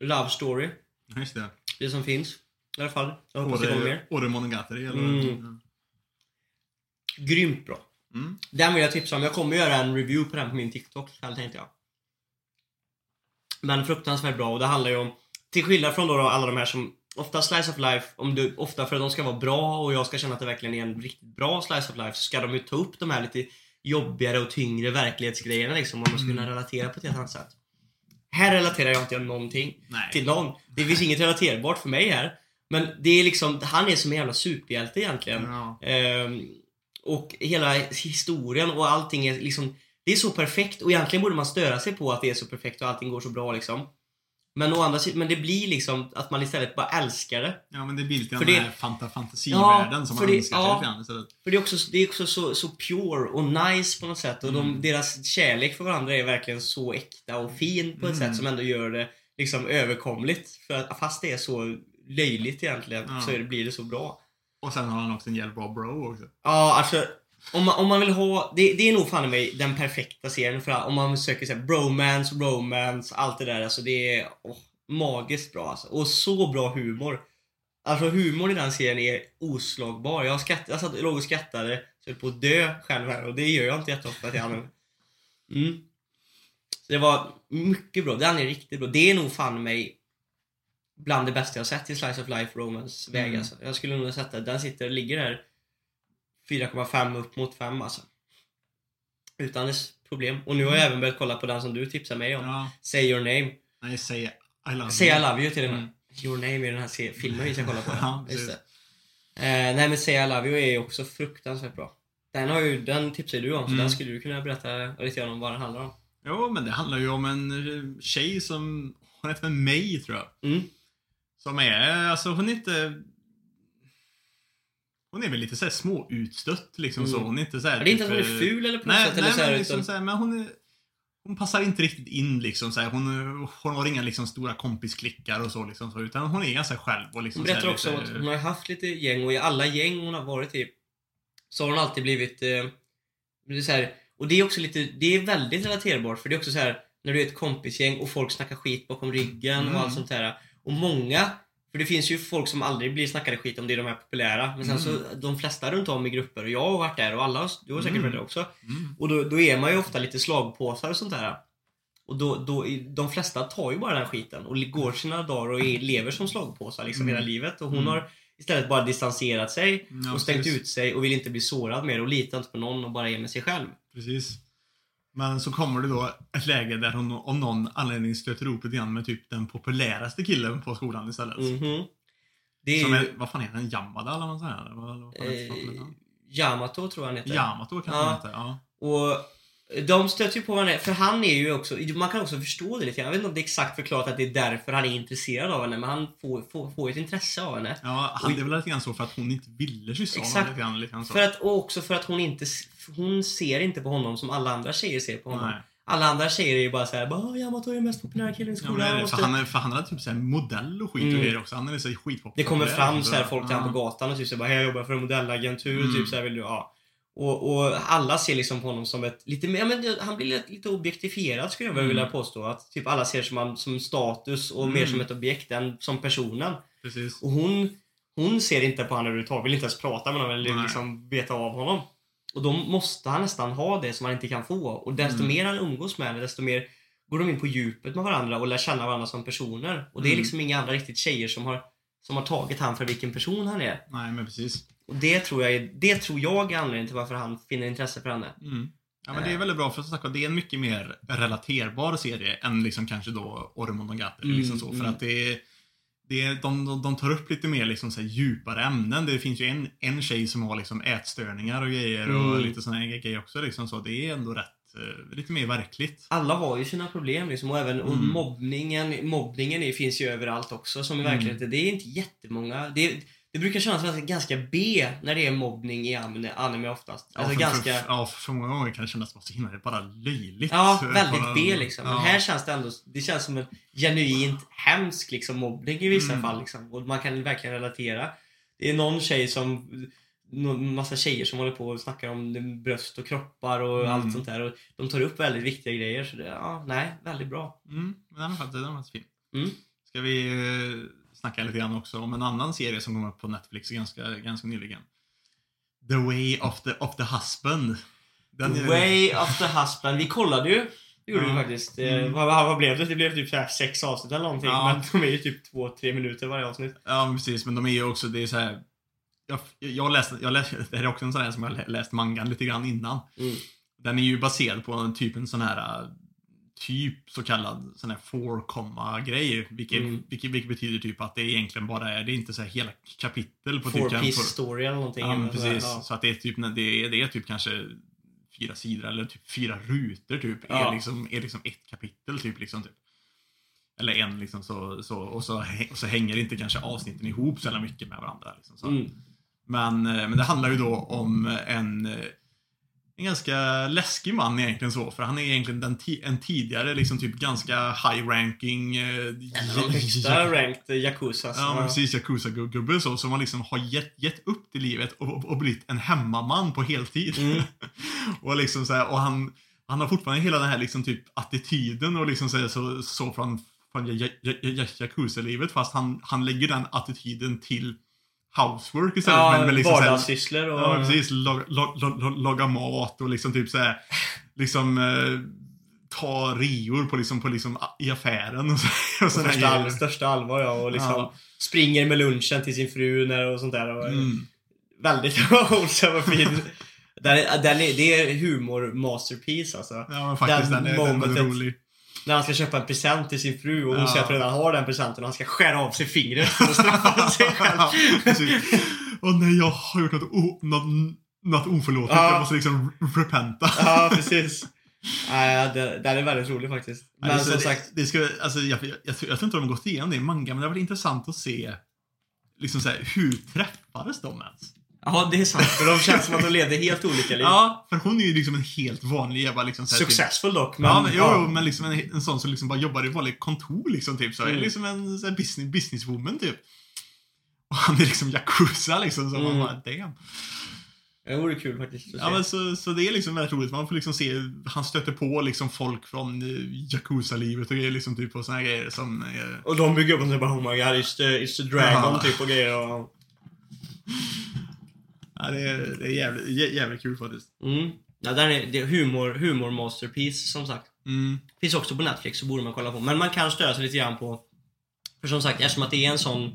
Love Story. Just det. Det som finns. I alla fall. Jag hoppas det kommer mer. Ore Monogatari eller? Mm. Grymt bra. Mm. Den vill jag tipsa om. Jag kommer göra en review på den på min TikTok ikväll tänkte jag. Men fruktansvärt bra och det handlar ju om till skillnad från då alla de här som ofta slice of life, om du, ofta för att de ska vara bra och jag ska känna att det verkligen är en riktigt bra slice of life så ska de ju ta upp de här lite jobbigare och tyngre verklighetsgrejerna liksom om man ska kunna Mm. relatera på ett helt annat sätt. Här relaterar jag inte någonting Nej. till någon. Det finns inget relaterbart för mig här. Men det är liksom, han är som en jävla superhjälte egentligen. Ja. Ehm, och hela historien och allting är liksom Det är så perfekt och egentligen borde man störa sig på att det är så perfekt och allting går så bra liksom. Men å andra sidan, men det blir liksom att man istället bara älskar det. Ja men det blir lite För den det- här fanta fantasivärlden Ja, som man det- önskar sig ja. lite grann istället. För det är också, det är också så, så pure och nice på något sätt. Och de, Mm. deras kärlek för varandra är verkligen så äkta och fin på ett Mm. sätt som ändå gör det liksom överkomligt. För att fast det är så löjligt egentligen Ja. så det, blir det så bra. Och sen har han också en jävla bra bro också. Ja, alltså. Om man, om man vill ha, det, det är nog fan i mig den perfekta serien för om man söker så här, bromance, romance, allt det där. Alltså det är åh, magiskt bra alltså. Och så bra humor. Alltså humorn i den serien är oslagbar. Jag, skratt, jag satt, låg och skrattade, så jag höll på att dö själv här och det gör jag inte jätteofta till honom. Mm. Så det var mycket bra. Den är riktigt bra. Det är nog fan mig bland det bästa jag sett i Slice of Life Romance väg Mm. alltså. Jag skulle nog sätta den sitter, ligger där 4,5 upp mot 5 alltså. Utan dess problem. Och nu har jag även börjat kolla på den som du tipsade mig om. Ja. Say your name. Nej, säg I love Say you. I love you till och med. Mm. Your name är den här filmen vi ska kolla på. Ja, Just det. Eh, nej men Say I love you är ju också fruktansvärt bra. Den, har ju, den tipsade du om, så Mm. den skulle du kunna berätta lite grann om vad den handlar om. Jo, men det handlar ju om en tjej som, hon heter väl May tror jag. Mm. Som är, alltså hon är inte... Hon är väl lite såhär småutstött liksom så. Mm. Hon är inte såhär... Är det inte typ, att hon är eh, ful eller på något Nej, sätt? nej eller så här, men liksom utan, så här, men hon är... Hon passar inte riktigt in liksom så här. Hon, hon har inga liksom stora kompisklickar och så liksom så, utan hon är ganska själv och liksom hon så berättar också lite- att hon har haft lite gäng och i alla gäng hon har varit i så har hon alltid blivit eh, det är så här, Och det är också lite, det är väldigt relaterbart för det är också så här när du är ett kompisgäng och folk snackar skit bakom ryggen Mm. och allt sånt där. Och många, för det finns ju folk som aldrig blir snackade skit om det är de här populära. Men sen så, de flesta runt om i grupper och jag har varit där och alla, du har säkert Mm. varit där också. Mm. Och då, då är man ju ofta lite slagpåsar och sånt där. Och då, då, de flesta tar ju bara den skiten och går sina dagar och är, lever som slagpåsar liksom Mm. hela livet. Och hon Mm. har istället bara distanserat sig Ja, och stängt precis. ut sig och vill inte bli sårad mer och litar inte på någon och bara är med sig själv. Precis. Men så kommer det då ett läge där hon av någon anledning stöter ihop lite grann med typ den populäraste killen på skolan istället. Mhm. Det är Som är, vad fan är den? Yamada eller vad säger? Vad, vad fan eh? Yamato tror jag han heter. Yamato kan Ja. man heta, ja. Och de stöter ju på varandra, för han är ju också, man kan också förstå det lite grann. Jag vet inte om det är exakt förklarat att det är därför han är intresserad av henne, men han får, får, får ett intresse av henne. Ja, han, det är väl lite grann så för att hon inte ville kyssa honom lite grann. Lite grann. För att, och också för att hon inte, hon ser inte på honom som alla andra tjejer ser på honom. Nej. Alla andra tjejer är ju bara såhär, bara Yamato är den mest populära killen i Ja, skolan. det- för, måste-" han, är- för han är typ såhär modell och skit Mm. och grejer också. Han är så skitpopulär. Det kommer fram så här folk till ja. på gatan och typ så här, bara, "Hej, jag jobbar för en modellagentur, Mm. typ så här, vill du, ja. Och, och alla ser liksom på honom som ett, lite mer, ja, men han blir lite, lite objektifierad skulle jag Mm. vilja påstå. Att typ alla ser som, han, som status och mer Mm. som ett objekt än som personen. Precis. Och hon, hon ser inte på honom överhuvudtaget, vill inte ens prata med honom eller Nej. liksom veta av honom. Och då måste han nästan ha det som han inte kan få. Och desto Mm. mer han umgås med henne, desto mer går de in på djupet med varandra och lär känna varandra som personer. Och det är Mm. liksom inga andra riktigt tjejer som har, som har tagit han för vilken person han är. Nej, men precis. Och det tror jag är, det tror jag är anledningen till varför han finner intresse för henne. Mm. Ja, men det är väldigt bra för att sagt, det är en mycket mer relaterbar serie än liksom kanske då Oromonogatari. Mm, liksom så, för mm. att det är, det är, de, de, de tar upp lite mer liksom så djupare ämnen. Det finns ju en, en tjej som har liksom ätstörningar och grejer och Mm. lite sådana grejer också. Liksom så. Det är ändå rätt, eh, lite mer verkligt. Alla har ju sina problem liksom och även och Mm. mobbningen, mobbningen är, finns ju överallt också som i Mm. verkligheten. Det är inte jättemånga. Det, det brukar kännas ganska- ganska B när det är mobbning i anime, anime oftast. Ja, Alltså för, ganska... för, ja, för många gånger kan det kännas bara så himla bara löjligt. Ja, Eh, väldigt bara- B liksom. Men ja. här känns det ändå, det känns som en genuint hemsk liksom mobbning i vissa Mm. fall liksom. Och man kan verkligen relatera. Det är någon tjej som, någon massa tjejer som håller på och snackar om bröst och kroppar och Mm. allt sånt där. Och de tar upp väldigt viktiga grejer. Så det, ja, nej, väldigt bra. Mm, den var faktiskt, den var faktiskt fin. Mm. Ska vi eh, snacka lite grann också om en annan serie som kom upp på Netflix ganska, ganska nyligen. The Way of the, of the Husband. Den är- Way of the Husband. Vi kollade ju. Det gjorde Ja. vi faktiskt. Eh, Mm. Vad, vad blev det? Det blev typ så här sex avsnitt eller någonting. Ja. Men de är ju typ två, tre minuter varje avsnitt. Ja, precis. Men de är ju också, det är så här. Jag, jag läste, jag läste, det här är också en sån här som jag lä- läst mangan lite grann innan. Mm. Den är ju baserad på en typ en sån här, typ så kallad sån här four comma grej. Vilket, Mm. vilket, vilket betyder typ att det egentligen bara är, det är inte så här hela kapitel på Four typ piece kan- story eller någonting. Ja, men sådär. precis. Ja. Så att det är typ, det är, det är typ kanske fyra sidor eller typ fyra rutor typ. Ja. Är, liksom, är liksom ett kapitel typ. Liksom, typ. Eller en liksom så, så, och, så, och så hänger inte kanske avsnitten ihop så mycket med varandra. Liksom, så. Mm. Men, eh, men det handlar ju då om en, eh, en ganska läskig man egentligen så. För han är egentligen en tidigare liksom typ ganska high ranking eh, högsta ranked Yakuza. Ja, men precis. Yakuza-gubbe så, som man liksom har gett, gett upp till livet och, och, och blivit en hemmaman på heltid. Mm. och liksom så här, och han, han har fortfarande hela den här liksom typ attityden och liksom så, så, så från, från Yakuza-livet fast han, han lägger den attityden till housework istället. Ja, men, men liksom vardagssysslor och... Ja, precis. Laga, la, la, la, laga mat och liksom typ så här, liksom eh, ta reor på liksom, på liksom i affären och så. Och största, all, största allvar ja, och liksom Ja. springer med lunchen till sin fru när, och sånt där. Och, Mm. Väldigt wholesome och fin. Den den är, det är humor masterpiece alltså. Ja men faktiskt, Den den, är, den är rolig. När han ska köpa en present till sin fru och hon Ja. säger att han redan har den presenten och han ska skära av sig fingret för att straffa sig själv. Åh nej, jag har gjort något, o, något, något oförlåtligt. Ja. Jag måste liksom repenta. ja, precis. Nej, det- den är väldigt rolig faktiskt. Men Alltså, som det, sagt, det ska, alltså, jag, jag, jag, tror- jag tror inte de har gått igenom det i manga, men det varit intressant att se liksom så här, hur träffades de ens? Ja det är sant. För de känns som att de levde helt olika liv. Ja, för hon är ju liksom en helt vanlig jävla liksom så här, typ- Successful dock, men... Ja, men, jo, men liksom en, en sån som liksom bara jobbar i vanligt kontor liksom typ så. Mm. Liksom en så här, business, businesswoman typ. Och han är liksom Yakuza liksom, så man Mm. bara damn. Det vore kul faktiskt Ja, men så, så det är liksom väldigt roligt. Man får liksom se, han stöter på liksom folk från eh, Yakuza-livet och grejer liksom typ och såna grejer som är... Och de bygger upp en sån här bara oh my god, it's the, it's the dragon Ja. typ och grejer. Och, Ja, det är, det är jävligt, jä- jävligt kul faktiskt. mm. Ja, där är det är humor, humor masterpiece som sagt. Mm. Finns också på Netflix så borde man kolla på. Men man kan störa sig lite grann på... För som sagt, eftersom att det är en sån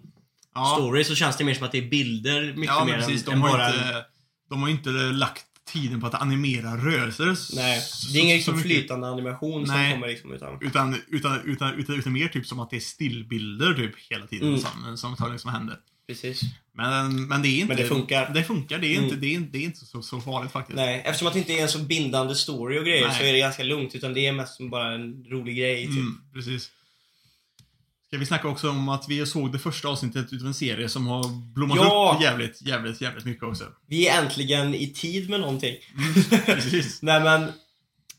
Ja, story så känns det mer som att det är bilder mycket ja mer precis. än, De än bara... inte, de har inte lagt tiden på att animera rörelser. Nej, det är ingen liksom flytande animation som Nej. kommer liksom utan... Utan, utan, utan, utan, utan mer typ som att det är stillbilder typ hela tiden Mm. som, som liksom händer. Precis. Men, men det är inte... Men det funkar. Det funkar. Det är Mm. inte, det är, det är inte så, så farligt faktiskt. Nej, eftersom att det inte är en så bindande story och grejer Nej. så är det ganska lugnt. Utan det är mest som bara en rolig grej typ. Mm, precis. Ska vi snacka också om att vi såg det första avsnittet utav en serie som har blommat Ja! upp jävligt, jävligt, jävligt mycket också. Vi är äntligen i tid med någonting. Precis. Nej men,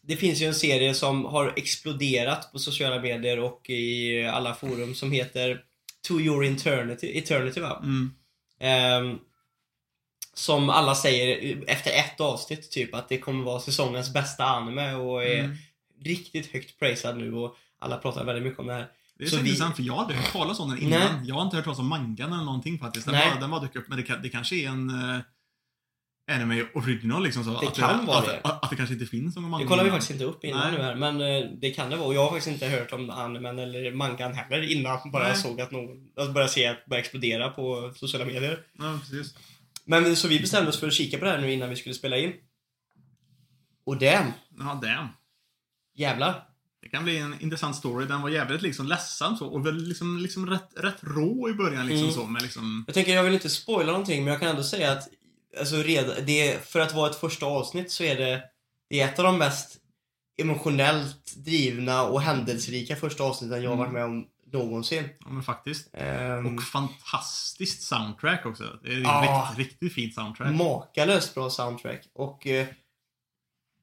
det finns ju en serie som har exploderat på sociala medier och i alla forum som heter To Your Eternity, Eternity va? Mm. Ehm, som alla säger efter ett avsnitt typ att det kommer vara säsongens bästa anime och är Mm. riktigt högt prisad nu och alla pratar väldigt mycket om det här. Det är Så så, vi- intressant för jag hade hört talas om den innan. Nej. Jag har inte hört talas om mangan eller någonting faktiskt. Den Nej. bara, den bara dök upp. Men det, det kanske är en uh, anime original liksom. Så Det att, kan att, vara att, det. Att, att det kanske inte finns någon manga Det kollar vi faktiskt inte upp innan Nej. nu här, men eh, det kan det vara. Och jag har faktiskt inte hört om animen eller mangan heller innan bara Nej. jag såg att någon, alltså började se att det började explodera på sociala medier. Ja, precis. Men så vi bestämde oss för att kika på det här nu innan vi skulle spela in. Och den, Ja, damn. jävlar. Det kan bli en intressant story. Den var jävligt liksom ledsam så och väl liksom, liksom rätt, rätt rå i början liksom Mm. så med liksom... Jag tänker, jag vill inte spoila någonting, men jag kan ändå säga att alltså, redan, det, för att vara ett första avsnitt så är det, det är ett av de mest emotionellt drivna och händelserika första avsnitten jag har varit med om någonsin. Ja, men faktiskt. Ehm, Och fantastiskt soundtrack också. Det är Ja. riktigt, riktigt fint soundtrack. makalöst bra soundtrack. Och... Eh,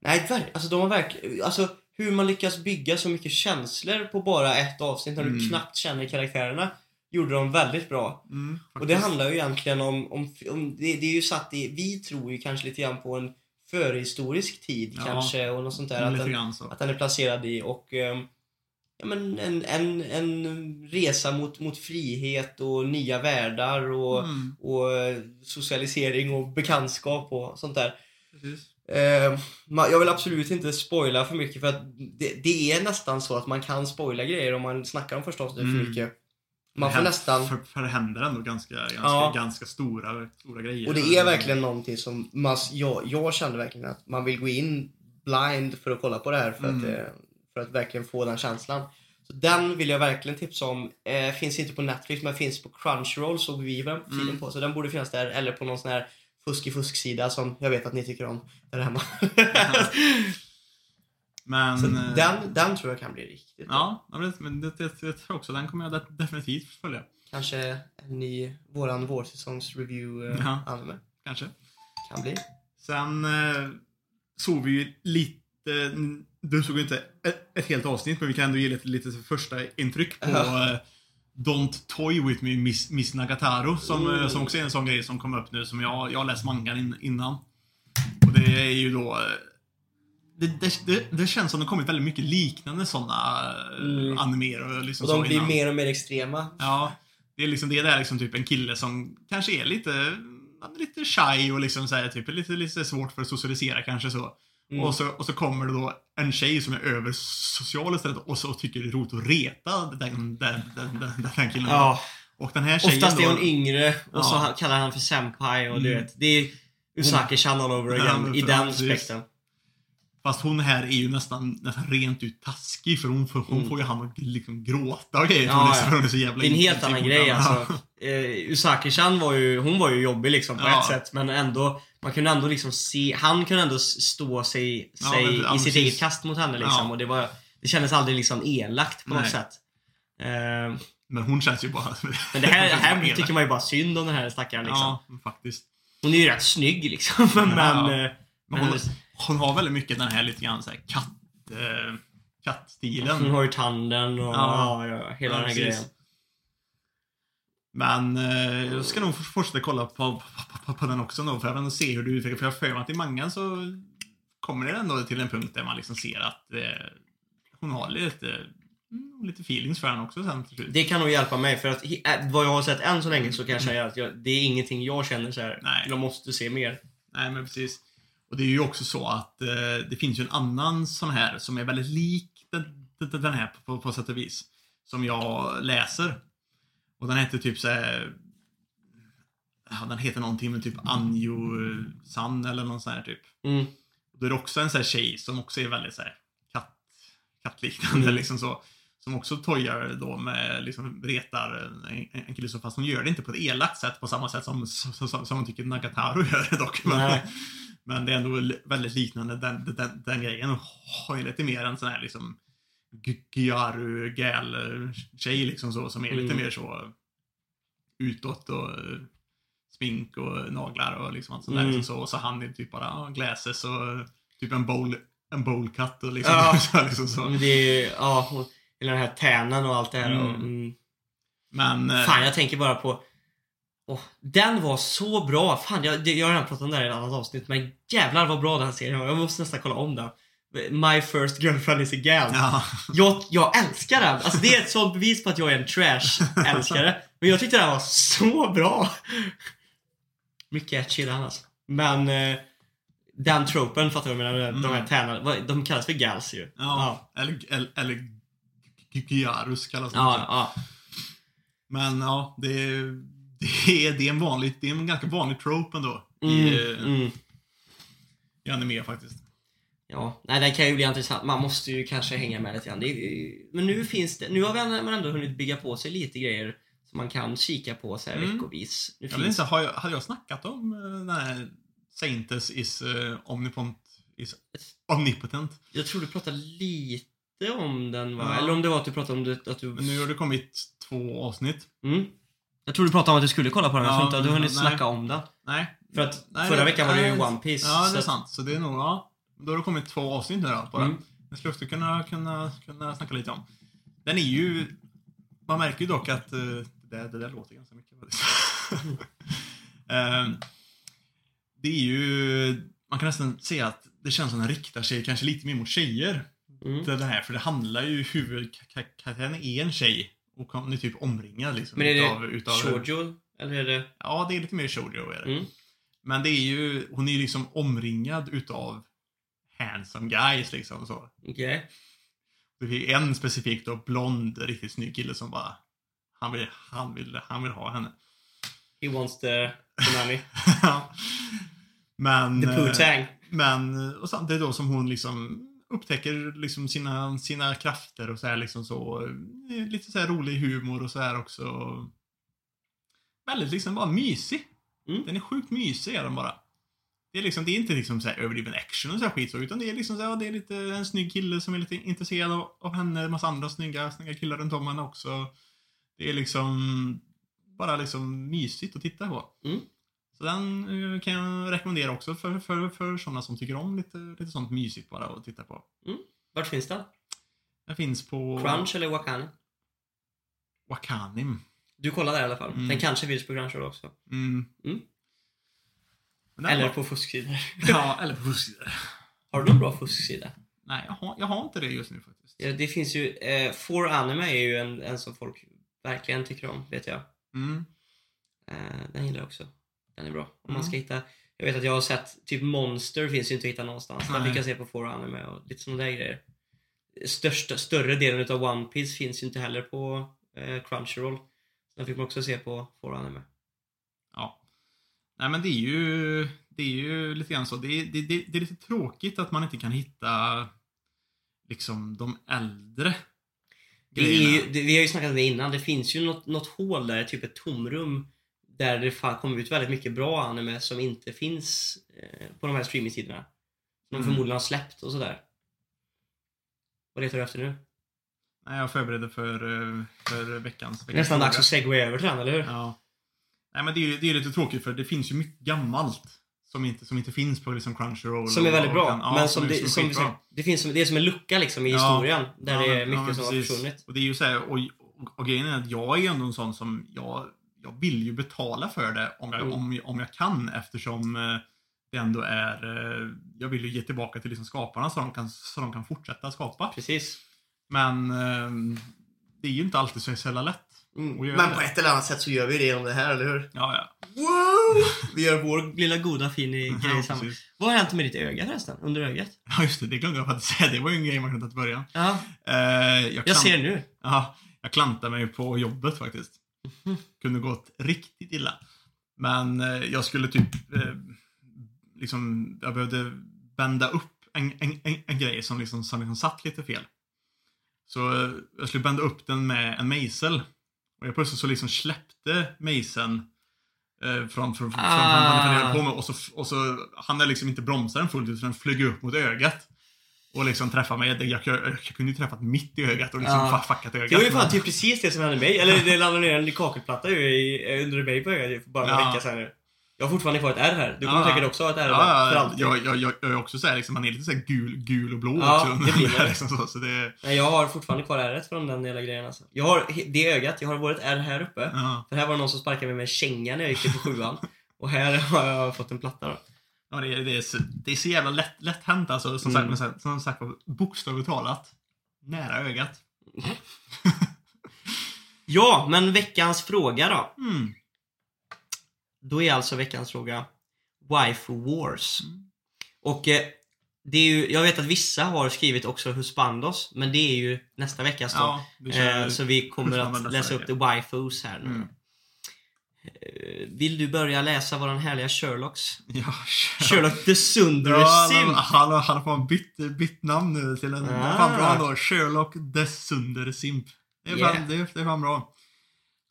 nej, alltså de har verkligen... Alltså hur man lyckas bygga så mycket känslor på bara ett avsnitt när du Mm. knappt känner karaktärerna. Gjorde de väldigt bra. Mm, Och det handlar ju egentligen om... om, om det, det är ju satt i... Vi tror ju kanske lite grann på en förhistorisk tid Ja, kanske och något sånt där. Att Lite den, att den är placerad i och... ehm, Ja, men en, en, en resa mot, mot frihet och nya världar och, Mm, och eh, socialisering och bekantskap och sånt där. Eh, jag vill absolut inte spoila för mycket för att det, det är nästan så att man kan spoila grejer om man snackar om första avsnittet för Mm. mycket. Man får nästan... För, för det händer ändå ganska, ganska, Ja. ganska stora, stora grejer. Och det är verkligen någonting som man, jag, jag kände verkligen att man vill gå in blind för att kolla på det här för, Mm. att, eh, för att verkligen få den känslan. Så den vill jag verkligen tipsa om. Eh, finns inte på Netflix men finns på Crunchyroll såg vi den filen Mm. på. Så den borde finnas där eller på någon sån här fusk-i-fusk-sida som jag vet att ni tycker om där hemma. Men... Så eh, den, den tror jag kan bli riktigt. Ja, men det, det, det, tror jag också. Den kommer jag de- definitivt följa. Kanske en ny, våran vårsäsongs review eh, Ja. anime. Kanske. Kan bli. Sen eh, såg vi ju lite... Du såg ju inte ett, ett helt avsnitt, men vi kan ändå ge lite, lite första intryck på eh, Don't Toy With Me, Miss, Miss Nagataro. Som, Mm. som också är en sån grej som kom upp nu, som jag, jag läst mangan in, innan. Och det är ju då... eh, Det, det, det, känns som det kommit väldigt mycket liknande såna Mm. mm. animer och liksom Och de blir innan. mer och mer extrema. Ja, det är liksom det där liksom typ en kille som kanske är lite, lite shy och liksom så här, typ lite, lite svårt för att socialisera kanske så. Mm. Och så. Och så kommer det då en tjej som är över social istället och så tycker det är roligt att reta den, den, den, den, den killen. Ja, Och den här tjejen oftast är hon yngre och Ja. så kallar han för senpai och du Mm. vet. Det är Usaki-chan all over again i den precis. aspekten. Fast hon här är ju nästan, nästan rent ut taskig för hon, får, hon Mm. får ju han att liksom gråta och grejer. Ja, hon ja. är så jävla Det är en helt annan grej alltså. Eh, Usaki-chan var ju, hon var ju jobbig liksom på Ja. ett sätt men ändå man kunde ändå liksom se, han kunde ändå stå sig, Ja, sig men- ja, i sitt precis. eget kast mot henne liksom Ja. och det var Det kändes aldrig liksom elakt på något Nej. sätt. Eh, Men hon känns ju bara... men det här, här tycker man ju bara synd om den här stackaren liksom. Ja, faktiskt. Hon är ju rätt snygg liksom men, Ja. men, eh, Men hon, hon har väldigt mycket den här lite grann så här katt... Eh, kattstilen. hon har ju tanden och Ja. ja, ja, hela Ja, den här precis. grejen. Men eh, jag ska nog fortsätta kolla på, på, på, på den också nog för att se hur det utvecklas. För jag har för mig att i mangan så kommer det ändå till en punkt där man liksom ser att eh, hon har lite, mm, lite feelings för henne också sen till slut. Det kan nog hjälpa mig för att äh, vad jag har sett än så länge så kan jag säga att jag, det är ingenting jag känner så här. Nej. Jag måste se mer. Nej, men precis. Och det är ju också så att eh, det finns ju en annan sån här som är väldigt lik den, den här på, på, sätt och vis. Som jag läser. Och den heter typ så här, ja, Den heter någonting med typ Anjo San eller någon sån här typ. Mm. Och då är det också en sån här tjej som också är väldigt så här katt, kattliknande Mm. liksom så. Som också tojar då med, liksom retar en, en kille så fast hon gör det inte på ett elakt sätt på samma sätt som, som, som, som hon tycker Nagataro gör det dock. Men, Nej. Men det är ändå väldigt liknande den, den, den grejen. Och har ju lite mer en sån här liksom Gyaru gal tjej liksom så som är lite Mm. mer så utåt och eh, smink och naglar och liksom allt sånt där. Mm. Liksom så. Och så han är typ bara glasses och typ en bowl, en bowl cut och liksom, Ja. så, liksom så. Men det är ja, hon- hela den här tänen och allt det här. Och, Mm. mm. Men eh, Fan, jag tänker bara på... Åh, den var så bra! Fan, jag, jag har redan pratat om det här i ett annat avsnitt, men jävlar vad bra den serien var. Jag måste nästan kolla om den. My first girlfriend is a gal. ja, Jag, jag älskar den! Alltså det är ett sånt bevis på att jag är en trash-älskare. Men jag tyckte den var så bra! Mycket etchy den alltså. Men eh, den tropen, fattar du vad jag menar? De här Mm. vad- de kallas för gals ju. ja, eller, eller, eller Gyarus kallas det Ja, ja. Men ja, det är, det är, det är en vanlig, det är en ganska vanlig trope ändå. Mm, I, eh, mm. i anime faktiskt. Ja, nej den kan ju bli intressant. Man måste ju kanske hänga med lite grann. Ju- men nu finns det, nu har vi ändå- man ändå hunnit bygga på sig lite grejer som man kan kika på så här Mm. veckovis. Nu Jag finns, inte, har jag, hade jag snackat om eh, den här Saintes is uh, omnipont, is omnipotent? jag tror du pratade lite om den va? Ja. Eller om det var att du pratade om det, att du... Men nu har det kommit två avsnitt. Mm. Jag tror du pratade om att du skulle kolla på den, men jag Ja, tror inte att du hunnit snacka om den. Nej. För att Nej, förra det- veckan var det ju One Piece. Ja, det är sant. Så det är nog, ja. Då har det kommit två avsnitt nu då, på den. Mm. Den skulle jag också kunna, kunna, kunna snacka lite om. Den är ju... Man märker ju dock att... eh, det, där, det där låter ganska mycket. Ehm, det är ju... Man kan nästan säga att det känns som den riktar sig kanske lite mer mot tjejer. Mm. Det här, för det handlar ju... Huvudkaraktären är en tjej. Och hon är typ omringad liksom. Men är det utav, utav, Shoujo? Eller är det... Ja, det är lite mer shoujo är det. Mm. Men det är ju, hon är ju liksom omringad utav handsome guys liksom så. Okej. Det är en specifik då, blond, riktigt snygg kille som bara, han vill, han vill, han vill ha henne. He wants the Konami. men, The eh, Poo-Tang. men, och samtidigt då som hon liksom upptäcker liksom sina, sina krafter och så här liksom så. eh, Lite så här rolig humor och så här också. Väldigt liksom bara mysig. Mm. Den är sjukt mysig är den bara. Det är liksom, det är inte liksom så här överdriven action och så här skit så, utan det är liksom så här, det är lite en snygg kille som är lite intresserad av, av henne, en massa andra snygga, snygga killar runt om henne också. Det är liksom bara liksom mysigt att titta på. Mm. Så den eh, kan jag rekommendera också för, för, för sådana som tycker om lite, lite sånt mysigt bara att titta på. Vart finns den? Den finns på Crunch eller Wakani? Wakanim. Du kollar där i alla fall. Mm. Den kanske finns på Crunch också. Mm. Mm. Eller var- på fusksidor. Ja, eller på fusksidor. Har du någon bra fusksida? Nej, jag har, jag har inte det just nu faktiskt. Ja, det finns ju... Eh, For Anime är ju en, en som folk verkligen tycker om, vet jag. Mm. Eh, den gillar jag också. Den är bra. Om man Mm. ska hitta... Jag vet att jag har sett, typ Monster finns ju inte att hitta någonstans. Den fick jag se på For Anime och lite sådana där grejer. Största, större delen utav One Piece finns ju inte heller på eh, Crunchyroll. Den fick man också se på For Anime. Ja. Nej men det är ju, det är ju lite grann så. Det är, det, det, det är lite tråkigt att man inte kan hitta liksom de äldre Det är ju, det, vi har ju snackat om det innan. Det finns ju något, något hål där, typ ett tomrum. Där det fan kommer ut väldigt mycket bra anime som inte finns eh, på de här streamingsidorna. Som de Mm. förmodligen har släppt och sådär. Vad letar du efter nu? Nej, jag förbereder för, eh, för veckans, är nästan dags att segway över till den, eller hur? Ja. Nej men det är ju det är lite tråkigt för det finns ju mycket gammalt. Som inte, som inte finns på liksom Crunchyroll. Som är väldigt bra. den- ja, men som, det, som, skitbra. det, finns som, det är som en lucka liksom i Ja. historien. Där Ja, det är mycket som har försvunnit. Och det är ju så här, och, och, och grejen är att jag är ju ändå en sån som, jag, jag vill ju betala för det om jag, Mm. om, om jag kan eftersom eh, det ändå är, eh, jag vill ju ge tillbaka till liksom skaparna så de kan, så de kan fortsätta skapa. Precis. Men eh, det är ju inte alltid så jävla lätt. Mm. Men det. på ett eller annat sätt så gör vi det genom det här, eller hur? Ja, ja. Wow! Vi gör vår lilla goda fin grej ja samma. precis. Vad har hänt med ditt öga förresten? Under ögat? Ja, just det. Det glömde jag faktiskt säga. Det var ju en grej man kunde ta till början. Ja, Eh, jag, jag ser nu. Ja, jag klantade mig på jobbet faktiskt. Kunde gått riktigt illa. Men eh, jag skulle typ, eh, liksom, jag behövde bända upp en, en, en, en grej som liksom, som liksom satt lite fel. Så eh, jag skulle bända upp den med en mejsel. Och jag plötsligt så liksom släppte mejseln eh, från, från, från, från från, på mig och så, och så hann jag liksom inte bromsa den fullt ut så den flög upp mot ögat. Och liksom träffa mig. Jag, jag, jag, jag kunde ju träffat mitt i ögat och liksom Ja. fuckat ögat. Det var ju fan typ precis det som hände mig. Eller det landade ner en kakelplatta under mig på ögat bara några Ja. veckor sedan nu. Jag har fortfarande kvar ett R här. Du kommer Ja. säkert också ha ett R Ja, för alltid. jag, jag, jag, jag är också såhär, liksom, man är lite såhär gul, gul och blå Ja, också. det blir det. liksom så, så det, Nej, jag har fortfarande kvar R från den jävla grejen alltså. Jag har det ögat, jag har ett R här uppe. ja. För här var det någon som sparkade mig med en känga när jag gick på sjuan. Och här har jag fått en platta då. Ja, det, är, det, är så, det är så jävla lätt, lätt hänt alltså. Som, Mm. sagt, som sagt bokstavligt talat. Nära ögat. Ja, men veckans fråga då. Mm. Då är alltså veckans fråga Wife Wars. Mm. Och eh, det är ju, jag vet att vissa har skrivit också Husbandos, men det är ju nästa veckas då. Ja, eh, så vi kommer att läsa upp the wifos här nu. Mm. Eh, Vill du börja läsa våran härliga Sherlocks? ja, kör. Sherlock the Ja, Sundersim! han, han, har- han har fan bytt, bytt namn nu till en... Ah. Fan bra ändå. Sherlock the Sundersimp. Det är, fan, Yeah. det, det är fan bra.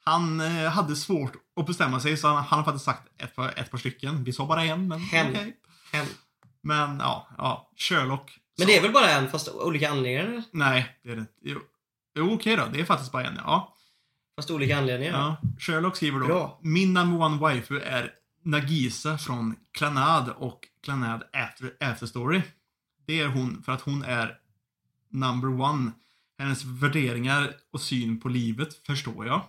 Han eh, hade svårt att bestämma sig så han, han har faktiskt sagt ett par, ett par stycken. Vi sa bara en, men okej. Hen. Men ja, ja, Sherlock. Men det är väl bara en fast olika anledningar? Nej, det är det inte. Jo, jo okej då. Det är faktiskt bara en, ja. Fast olika anledningar? ja. Sherlock skriver då. Bra. Min number one waifu är Nagisa från Clanad och Clanad After, After Story. Det är hon för att hon är number one. Hennes värderingar och syn på livet förstår jag.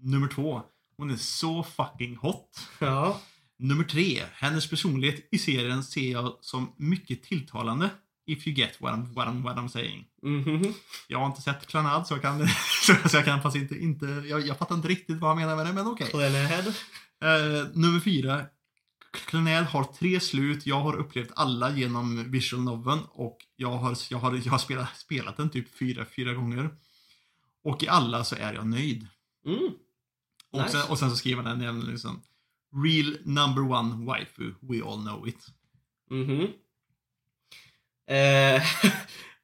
Nummer två. Hon är så fucking hot. Ja. Nummer tre. Hennes personlighet i serien ser jag som mycket tilltalande. If you get what I'm, what I'm, what I'm saying. Mhm. Jag har inte sett Clanad så jag kan, så, jag kan fast inte, inte jag, jag fattar inte riktigt vad han menar med det, men okej. Clannad. Eh, nummer fyra. Clanad har tre slut. Jag har upplevt alla genom visual noveln och jag har, jag har, jag har spelat, spelat den typ fyra, fyra gånger. Och i alla så är jag nöjd. Mm. Och, Nice. sen, och sen så skriver den nämligen liksom Real number one waifu, we all know it. Mhm. Eh,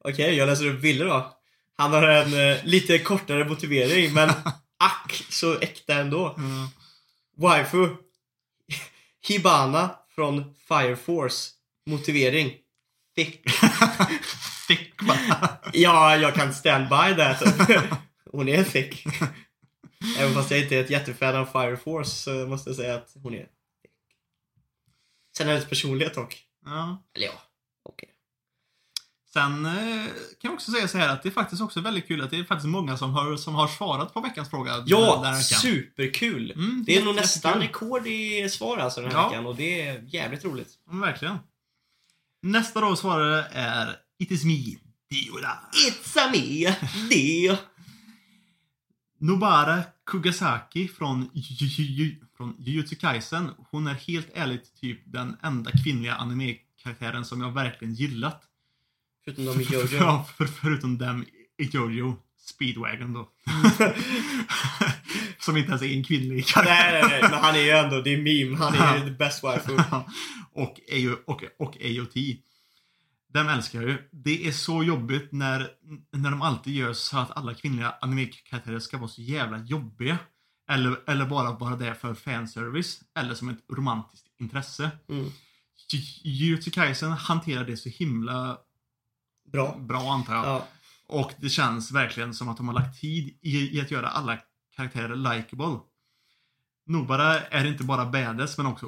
Okej, jag läser upp bilder då. Han har en eh, lite kortare motivering, men ack så äkta ändå. Mm. Waifu. Hibana från Fire Force. Motivering. Thick. Thick bara. Ja, jag kan stand by that. Hon är thick. Även fast jag inte är ett jättefan av Fire Force så måste jag säga att hon är thick. Sen hennes personlighet dock. ja. Eller ja, okej. Sen eh, kan jag också säga så här att det är faktiskt också väldigt kul att det är faktiskt många som har, som har svarat på veckans fråga. den- den Ja, här superkul! Mm, Det är nog nästan rekord i svar alltså den här Ja. veckan och det är jävligt roligt. Ja, verkligen. Nästa då svarare är It is me, Dioda. It's a me, det. Nobara Kugasaki från, från Jujutsu Kaisen. Hon är helt ärligt typ den enda kvinnliga anime-karaktären som jag verkligen gillat. Förutom de i Jojo. Ja, för, förutom dem i Jojo. Speedwagon då. som inte ens är en kvinnlig karaktär. nej, nej, nej, men han är ju ändå, det är meme, han är ju the best waifu. och, AO, och, och AOT. Den älskar jag ju. Det är så jobbigt när, när de alltid gör så att alla kvinnliga anime-karaktärer ska vara så jävla jobbiga. Eller, eller bara vara där för fanservice. Eller som ett romantiskt intresse. Mm. Ju- Jujutsu Kaisen hanterar det så himla Bra. bra antar jag. Ja. Och det känns verkligen som att de har lagt tid i, i att göra alla karaktärer likable. Nobara är inte bara badass men också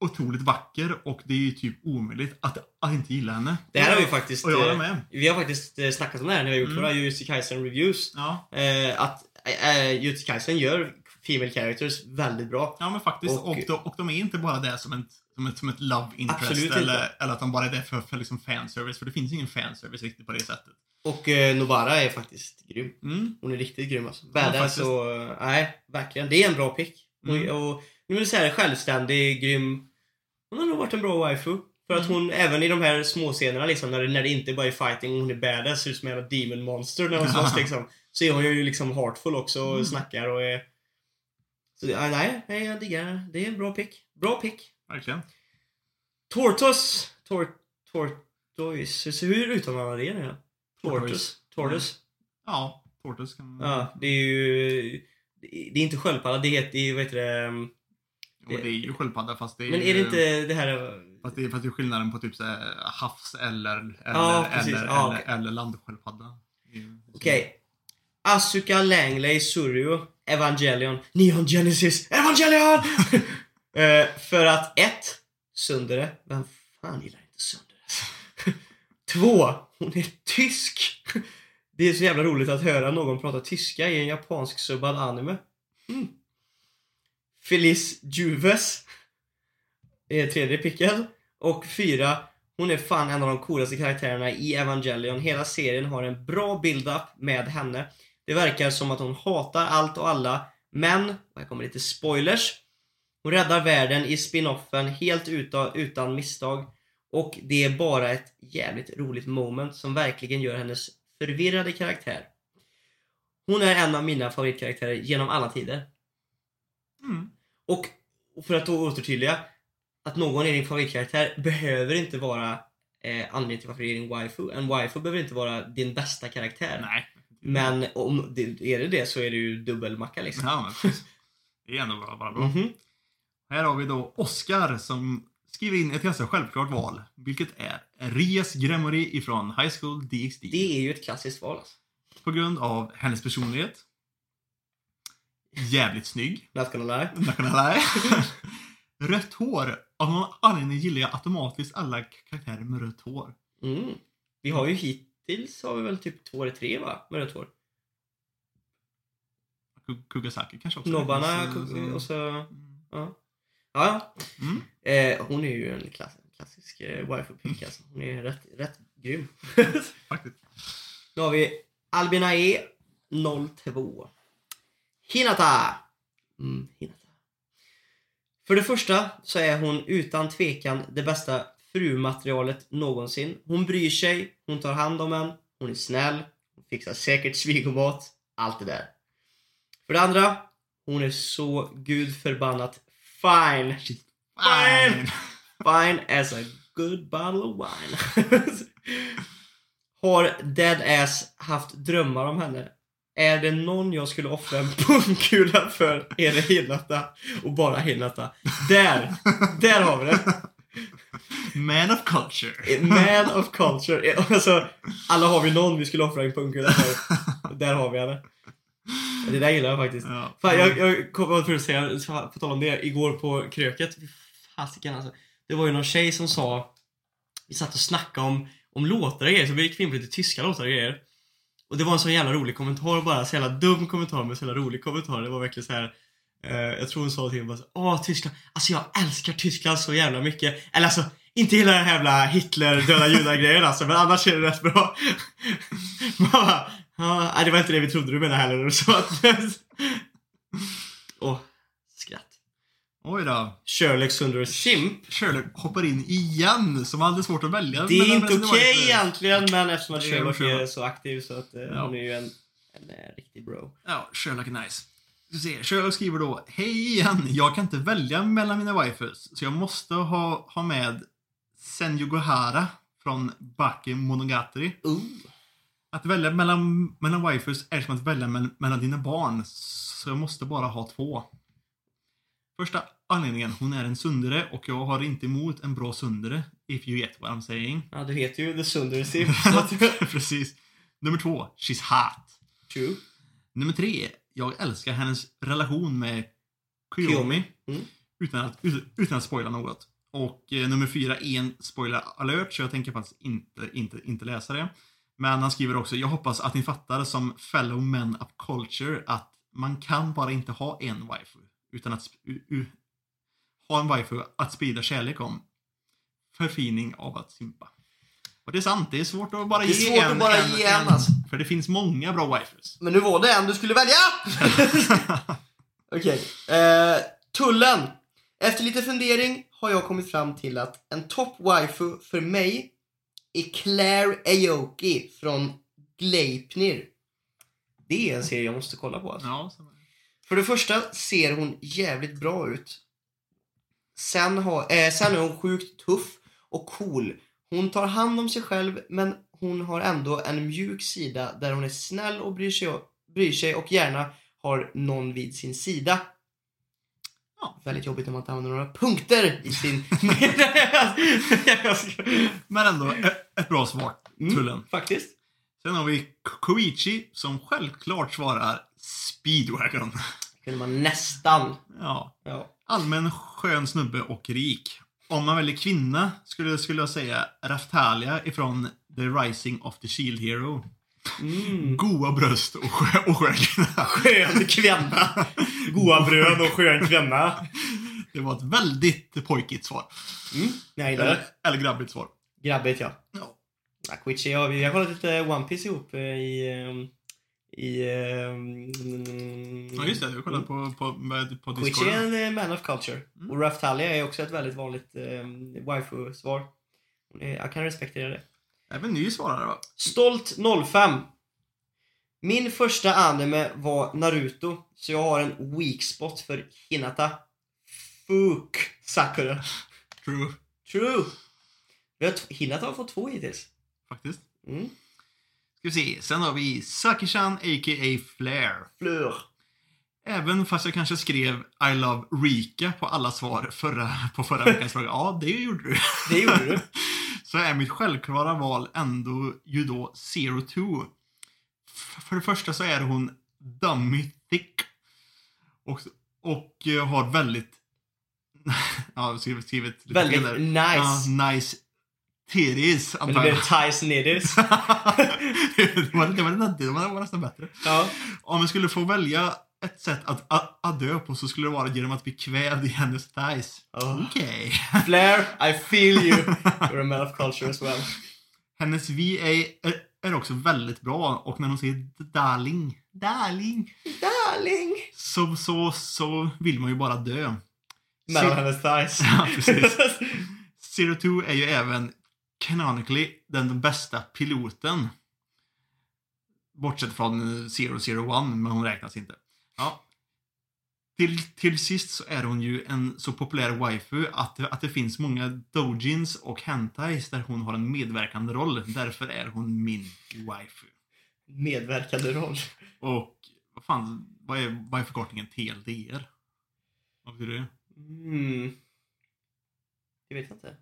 otroligt vacker och det är ju typ omöjligt att, att inte gilla henne. Det här har vi faktiskt, Och jag är eh, med. vi har faktiskt eh, snackat om det här när vi har gjort Mm. våra Jujutsu Kaisen reviews. Ja. Eh, att eh, Jujutsu Kaisen gör female characters väldigt bra. Ja men faktiskt. Och- Och, de, och de är inte bara där som ett, som ett, som ett love interest Absolut inte. eller, eller att de bara är där för, för liksom fanservice. För det finns ingen fanservice riktigt på det sättet. Och eh, Novara är faktiskt grym. Mm. Hon är riktigt grym alltså. Ja, Badass faktiskt. och... eh, Nej, verkligen. Det är en bra pick. Mm. Och, och nu vill säga självständig, grym. Hon har nog varit en bra waifu. För att Mm. hon, även i de här små scenerna liksom, när det, när det inte bara är fighting och hon är badass, ser ut som en demon monster när hon slåss liksom. Så är hon ju liksom heartful också och Mm. snackar och är... Så ja, nej, nej, jag diggar. Det är en bra pick. Bra pick. Verkligen. Tortoise. Tor, tortoise. Hur uttalar man det nu? Tortoise. Tortoise. Ja, Tortoise kan man... Ja, det är ju... Det är inte sköldpadda, det heter, är, vad heter det? Och det är ju sköldpadda fast det är Men är det ju- inte det här... Fast det, är, fast det är skillnaden på typ så här, havs eller, eller, Ja, eller, Ja, eller, okej. eller landsköldpadda. Ju- Okej. Asuka Langley Suryo Evangelion Neon Genesis Evangelion! Eh, för att ett, Sundere. Vem fan gillar inte Sundere? Två, hon är tysk. Det är så jävla roligt att höra någon prata tyska i en japansk subbad anime. Mm. Felice Juves är tredje pickel. Och fyra, hon är fan en av de coolaste karaktärerna i Evangelion. Hela serien har en bra build-up med henne. Det verkar som att hon hatar allt och alla, men, här kommer lite spoilers. Hon räddar världen i spin-offen helt utan, utan misstag. Och det är bara ett jävligt roligt moment som verkligen gör hennes förvirrade karaktär. Hon är en av mina favoritkaraktärer genom alla tider. Mm. Och för att då återtydliga, att någon är din favoritkaraktär behöver inte vara eh, anledningen till varför det är din waifu. En waifu behöver inte vara din bästa karaktär. Nej. Men om det, är det det så är det ju dubbelmacka liksom. Ja, men precis. Det är ändå bra. Bara bra. Mhm. Här har vi då Oscar som skriver in ett ganska självklart val. Vilket är Rias Gremory ifrån High School DxD. Det är ju ett klassiskt val alltså. På grund av hennes personlighet. Jävligt snygg. Not gonna lie. Not gonna lie. Rött hår. Av någon anledning gillar jag automatiskt alla karaktärer med rött hår. Mm. Vi har ju hittills har vi väl typ två eller tre va? Med rött hår. Ku- Kugasaki kanske också. Nobbarna och så... Mm. Ja. Ja. Mm. Eh, hon är ju en klass, klassisk eh, waifu pick alltså. Hon är rätt, rätt grym. Faktiskt. Då har vi Albina E 02. Hinata. Mm, Hinata. För det första så är hon utan tvekan det bästa frumaterialet någonsin. Hon bryr sig, hon tar hand om en, hon är snäll, hon fixar säkert svigomat, allt det där. För det andra, hon är så gudförbannat fine. Fine! Fine as a good bottle of wine. Har Dead Ass haft drömmar om henne? Är det någon jag skulle offra en pungkula för är det Hinata och bara Hinata. Där! Där har vi det! Man of culture. Man of culture. Alltså, alla har vi någon vi skulle offra en pungkula för. Där har vi henne. Det där gillar jag faktiskt. Ja. Fan, jag, jag kom att säga, på tal om det, igår på kröket. Fasiken alltså. Det var ju någon tjej som sa, vi satt och snackade om, om låtar och grejer, så vi gick in på lite tyska låtar och grejer. Och det var en så jävla rolig kommentar bara, så jävla dum kommentar men så jävla rolig kommentar. Det var verkligen så här. Eh, jag tror hon sa till mig bara så, Åh Tyskland, alltså jag älskar Tyskland så jävla mycket. Eller alltså, inte hela den här jävla Hitler, döda judar grejen alltså, men annars är det rätt bra. Bara, Ja, det var inte det vi trodde du menade heller. Så att... Åh, skratt. Oj då. Sherlock under simp. Sherlock hoppar in igen, som hade svårt att välja. Det är inte okej Evil. egentligen, men eftersom att Sherlock Sherlock. är så aktiv så att eh, Ja. hon är ju en, en eh, riktig bro. Ja, Sherlock är nice. Ska se, Sherlock skriver då Hej igen! Jag kan inte välja mellan mina waifus, så jag måste ha, ha med Senju Gohara från Baki Monogatari. Ooh. Att välja mellan, mellan waifus är som att välja mellan, mellan dina barn, så jag måste bara ha två. Första anledningen, hon är en sundere och jag har inte emot en bra sundere, if you get what I'm saying. Ja, du heter ju The att- Precis. Nummer två, she's hot. True. Nummer tre, jag älskar hennes relation med Kiyomi. Kiyomi. Mm. Utan, att, ut- utan att spoila något. Och eh, nummer fyra en spoiler alert, så jag tänker faktiskt inte, inte, inte läsa det. Men han skriver också, jag hoppas att ni fattar som fellow men of culture att man kan bara inte ha en waifu utan att sp- u- u- ha en waifu att sprida kärlek om. Förfining av att simpa. Och det är sant, det är svårt att bara Det är ge svårt en, att bara en, ge en, alltså. För det finns många bra waifus. Men nu var det en du skulle välja! Okej. Eh, tullen. Efter lite fundering har jag kommit fram till att en topp waifu för mig är Claire Aoki från Gleipnir. Det är en serie jag måste kolla på alltså. ja, För det första ser hon jävligt bra ut. Sen, har, eh, sen är hon sjukt tuff och cool. Hon tar hand om sig själv men hon har ändå en mjuk sida där hon är snäll och bryr sig, bryr sig och gärna har någon vid sin sida. Ja. Väldigt jobbigt när man inte använder några punkter i sin... Men ändå ett, bra svar, Mm. tullen. Faktiskt. Sen har vi Koichi som självklart svarar Speedwagon. Kunde man nästan. Ja. Ja. Allmän skön snubbe och rik. Om man väljer kvinna skulle, skulle jag säga Raftalia ifrån The Rising of the Shield Hero. Mm. Goa bröst och, skö, och skägg. Skön kvinna. Goa bröd och skön kvinna. Det var ett väldigt pojkigt svar. Mm. Jag gillar det. Eller, grabbigt svar. Grabbigt ja. Ja. Quitchy, ja, vi har kollat lite One Piece ihop eh, i... ehm, i ehm, Ja, just det. Du kollar på, på, med- på Discord. Quitchy är en eh, man of culture. Mm. Och Raftalia är också ett väldigt vanligt um, waifu-svar. Är- Jag kan respektera det. Även ny svarare va? Stolt 05. Min första anime var Naruto, så jag har en weak spot för Hinata. Fuck Sakura. True. True. Hinata har fått två hittills. Faktiskt. Mm. Ska vi se. Sen har vi Saki-chan a.k.a. Flair. Fleur. Även fast jag kanske skrev I love Rika på alla svar förra, på förra veckans fråga. Ja, det gjorde du. Det gjorde du. Så är mitt självklara val ändå ju då Zero Two. För det första så är hon dummy thick. Och, och eh, har väldigt... ja, jag skrivit, skrivit lite Väldigt fel nice. Ja, nice titties, Men det blev jag. Tyson Niddies. det, var, det nästan bättre. Ja. Om vi skulle få välja ett sätt att, att, att dö på så skulle det vara genom att bli kvävd i hennes thighs. Oh. Okej. Flair, I feel you. You're a man of culture as well. Hennes VA är, är också väldigt bra och när hon säger darling, darling, Darling. så, så, så vill man ju bara dö. Mellan hennes thighs. Ja, precis. Zero Two är ju även canonically den bästa piloten. Bortsett från Zero Zero One, men hon räknas inte. Ja. Till, till sist så är hon ju en så populär waifu att, det- att det finns många dojins och hentais där hon har en medverkande roll. Därför är hon min waifu. Medverkande roll. Och vad fan, vad är, vad är förkortningen TLDR? Vad betyder det? Mm. Det vet jag inte.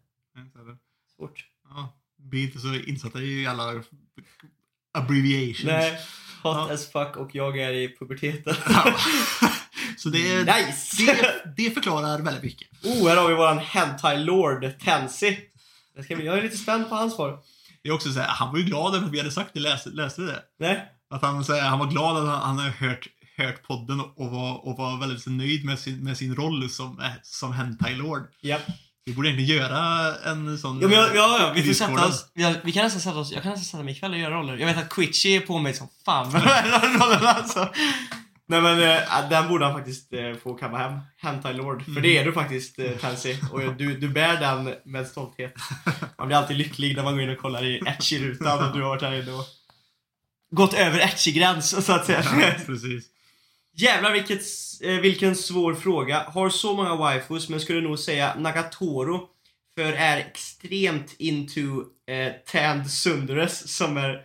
Svårt. Ja, är inte så insatta i alla abbreviations. Nej. Hot Ja. as fuck och jag är i puberteten. Ja. Så det, är, Nice! det, det förklarar väldigt mycket. Oh, här har vi våran hentai lord, Tensi. Jag, ska, bli- jag är lite spänd på hans svar. Det är också så här, han var ju glad över att vi hade sagt det, läste, läste det. Nej? Att han, så här, han var glad att han, han hade hört, hört podden och var, och var väldigt nöjd med sin, med sin roll som, eh, som hentai lord. Ja. Vi borde egentligen göra en sån... Ja, men jag, ja, ja, vi får sätta oss. Vi, vi kan nästan sätta oss. Jag kan nästan sätta mig ikväll och göra roller. Jag vet att Quitchy är på mig som fan för de här rollerna alltså. Nej men äh, den borde han faktiskt äh, få kamma hem. Hentai Lord. För det är du faktiskt äh, Tansy. Och du, du bär den med stolthet. Man blir alltid lycklig när man går in och kollar i Etchy-rutan och du har varit här inne och gått över Etchy-gräns så att säga. Ja, precis. Jävlar vilket, eh, vilken svår fråga. Har så många waifus men skulle nog säga Nagatoro. För är extremt into eh, tanned sundres som är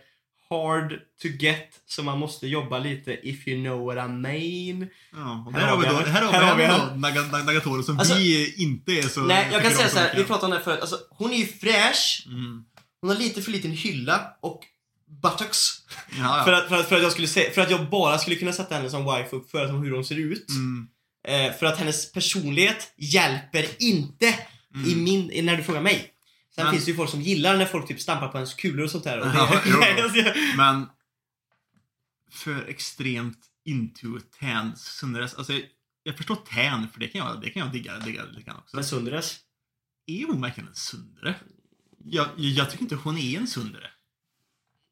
hard to get. Så man måste jobba lite if you know what I mean. Ja, och Här har vi då, här har vi då, Naga- Naga- Nagatoro som Alltså- vi inte är så... Nej, jag kan säga så här. Vi pratade om det här förut. Alltså, hon är ju fräsch. Mm. Hon har lite för liten hylla och buttocks. För, att, för, att, för, att jag skulle säga, för att jag bara skulle kunna sätta henne som waifu för att hon, hur hon ser ut. Mm. Eh, för att hennes personlighet hjälper inte Mm. i min, när du frågar mig. Sen Men- finns det ju folk som gillar när folk typ stampar på ens kulor och sånt där. Och det, Ja, alltså, Men för extremt into tan Sundares. Alltså, jag, jag förstår tan, för det kan jag, det kan jag digga, digga lite grann också. Men Sundares? Är hon verkligen en sundare? Jag, jag, jag tycker inte hon är en sundare.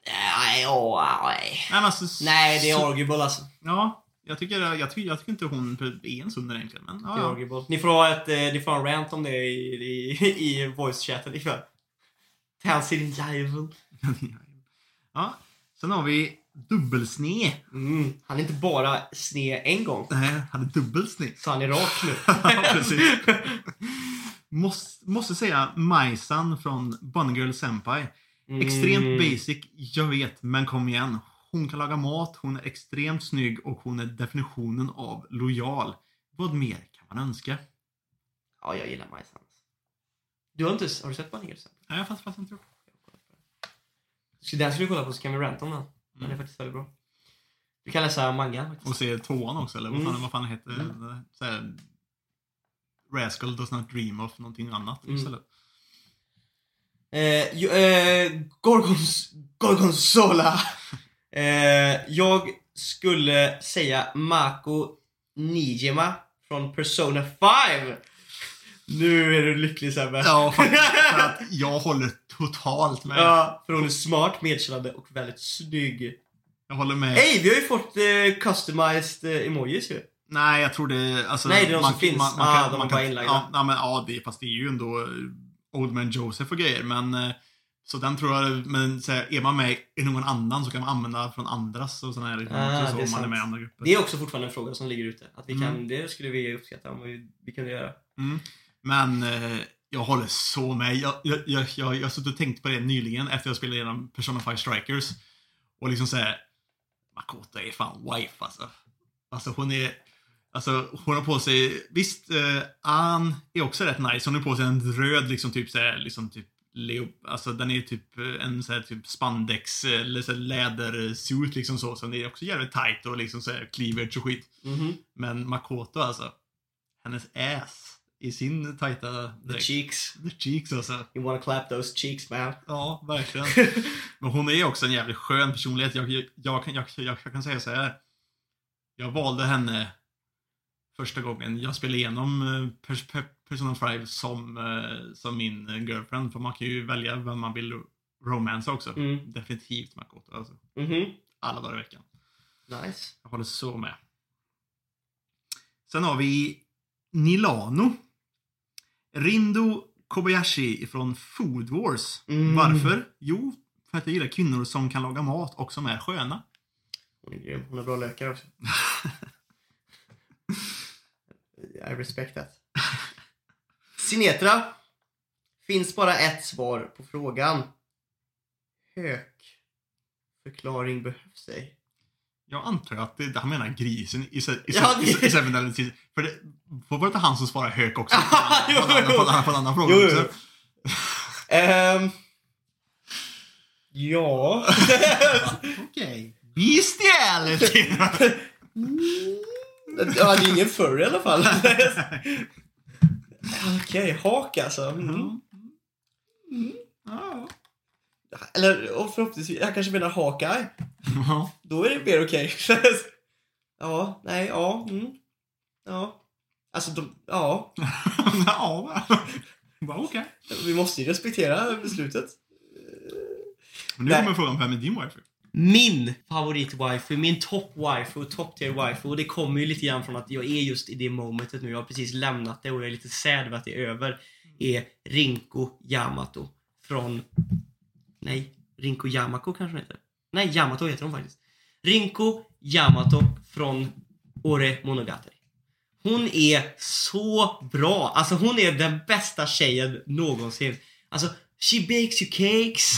Nej, åh, nej. Nej, men alltså, Nej, det är arguable alltså. Ja, jag tycker, jag, tycker, jag tycker inte hon är en sundare egentligen. Men, ja, Det är ja. arguable. Ni får ha ett, eh, ni får ha en rant om det i, i, i voice-chatten ikväll. Jävel. ja. Sen har vi dubbelsne. Mm. Han är inte bara sned en gång. Nej, han är dubbelsne. Så han är rak nu. Ja, precis. måste, måste säga Majsan från Bunny Girl Senpai. Extremt Mm. basic, jag vet, men kom igen. Hon kan laga mat, hon är extremt snygg och hon är definitionen av lojal. Vad mer kan man önska? Ja, jag gillar Majsan. Du har inte, har du sett Bunny Girls? Nej, jag fattar inte. Så Den skulle vi kolla på så kan vi ranta om den. Den är Mm. faktiskt väldigt bra. Du kan läsa manga faktiskt. Och se tvåan också, eller vad fan, Mm. vad fan heter här, Rascal does not dream of någonting annat Mm. istället. Eh, eh, Gorgons, Gorgonzola. eh, jag skulle säga Mako Nijima från Persona 5. Nu är du lycklig Sebbe. Ja, faktiskt. För att jag håller totalt med. Ja, för hon är smart, medkännande och väldigt snygg. Jag håller med. Hej, vi har ju fått eh, customized eh, emojis ju. Nej, jag tror det... Alltså, Nej, det är de som finns. Ah, de är bara inlagda. Ja, nej, men, ja det, fast det är ju ändå eh, Old Man Joseph och grejer. Men, eh, så den tror jag... Men så här, är man med i någon annan så kan man använda från andras och sådana här. Ah, så, det är så, om man är med i andra grupper. Det är också fortfarande en fråga som ligger ute. Att vi kan, Mm. Det skulle vi uppskatta om vi, vi kunde göra. Mm. Men eh, jag håller så med. Jag, jag, jag, jag, jag suttit och tänkt på det nyligen efter jag spelade igenom Persona 5 Strikers. Och liksom såhär, Makoto är fan wife alltså. Alltså hon är, alltså hon har på sig, visst, eh, Ann är också rätt nice. Hon har på sig en röd liksom typ såhär, liksom typ Leo, alltså den är typ eh, en sån här typ spandex eh, eller så lädersuit liksom så. Så den är också jävligt tight och liksom såhär cleavage och skit. Mhm. Men Makoto alltså. Hennes ass i sin tajta The dräkt. cheeks. The cheeks alltså. You wanna clap those cheeks man. Ja, verkligen. Men hon är också en jävligt skön personlighet. Jag, jag, jag, jag, jag kan säga så här. Jag valde henne första gången jag spelade igenom eh, Pers Per- Persona 5 som, eh, som min eh, girlfriend. För man kan ju välja vem man vill romance också. Mm. Definitivt Makoto alltså. Mhm. Alla dagar i veckan. Nice. Jag håller så med. Sen har vi Nilano. Rindo Kobayashi från Food Wars. Mm. Varför? Jo, för att jag gillar kvinnor som kan laga mat och som är sköna. Hon är grym. Hon har bra lökar också. I respect that. Sinetra. Finns bara ett svar på frågan. Hök. Förklaring behövs ej. Jag antar att det, han menar grisen i, i, Ja, i, i Sins. För det var inte han som svarade hök också? Jo, på, annan- på, en annan- på en annan fråga Jo, jo, också. Ehm. ja. Okej. Bestiality! ja, det är ingen förr i alla fall. Okej, hak alltså. Mm. Mm. Ja. Eller och förhoppningsvis, jag kanske menar Hawkeye. Ja. Då är det mer okej. ja, nej, ja. Mm. Ja. Alltså, de, ja. ja. Bara okej. Vi måste ju respektera beslutet. Men nu Nej. kommer frågan, vem är din wifi? Min favorit-wifi, min top-wifi och top-tier-wifi och det kommer ju lite grann från att jag är just i det momentet nu. Jag har precis lämnat det och jag är lite sad över att det är över. Är Rinko Yamato från... Nej, Rinko Yamako kanske hon heter. Nej, Yamato heter hon faktiskt. Rinko Yamato från Ore Monogatari. Hon är så bra. Alltså hon är den bästa tjejen någonsin. Alltså, she bakes you cakes.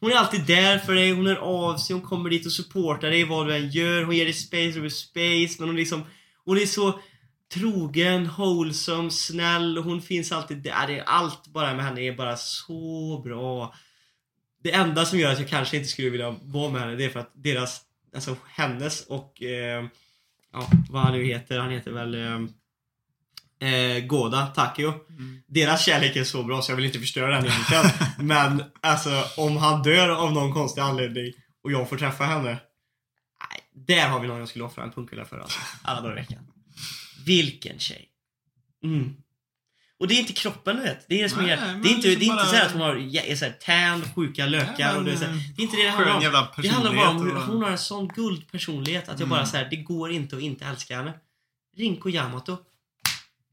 Hon är alltid där för dig, hon är av sig, hon kommer dit och supportar dig vad du än gör. Hon ger dig space over space, men hon liksom... Hon är så trogen, wholesome, snäll och hon finns alltid där. Allt bara med henne är bara så bra. Det enda som gör att jag kanske inte skulle vilja vara med henne, det är för att deras, alltså hennes och, eh, ja, vad han nu heter, han heter väl eh, eh, Goda Takio. Mm. Deras kärlek är så bra så jag vill inte förstöra den egentligen. Men alltså om han dör av någon konstig anledning och jag får träffa henne. Nej, Där har vi någon jag skulle offra en punkkula för alltså. Alla dagar i veckan. Vilken tjej. Mm. Och det är inte kroppen du vet. Det är det som Nej, är Det är inte, det är inte bara- så här att hon har jä- är så här tan, sjuka lökar och det är, så här, det är inte det det handlar om. jävla Det handlar bara om hur och- hon har en sån guldpersonlighet att jag Mm. bara så här, det går inte att inte älska henne. Rinko Yamato.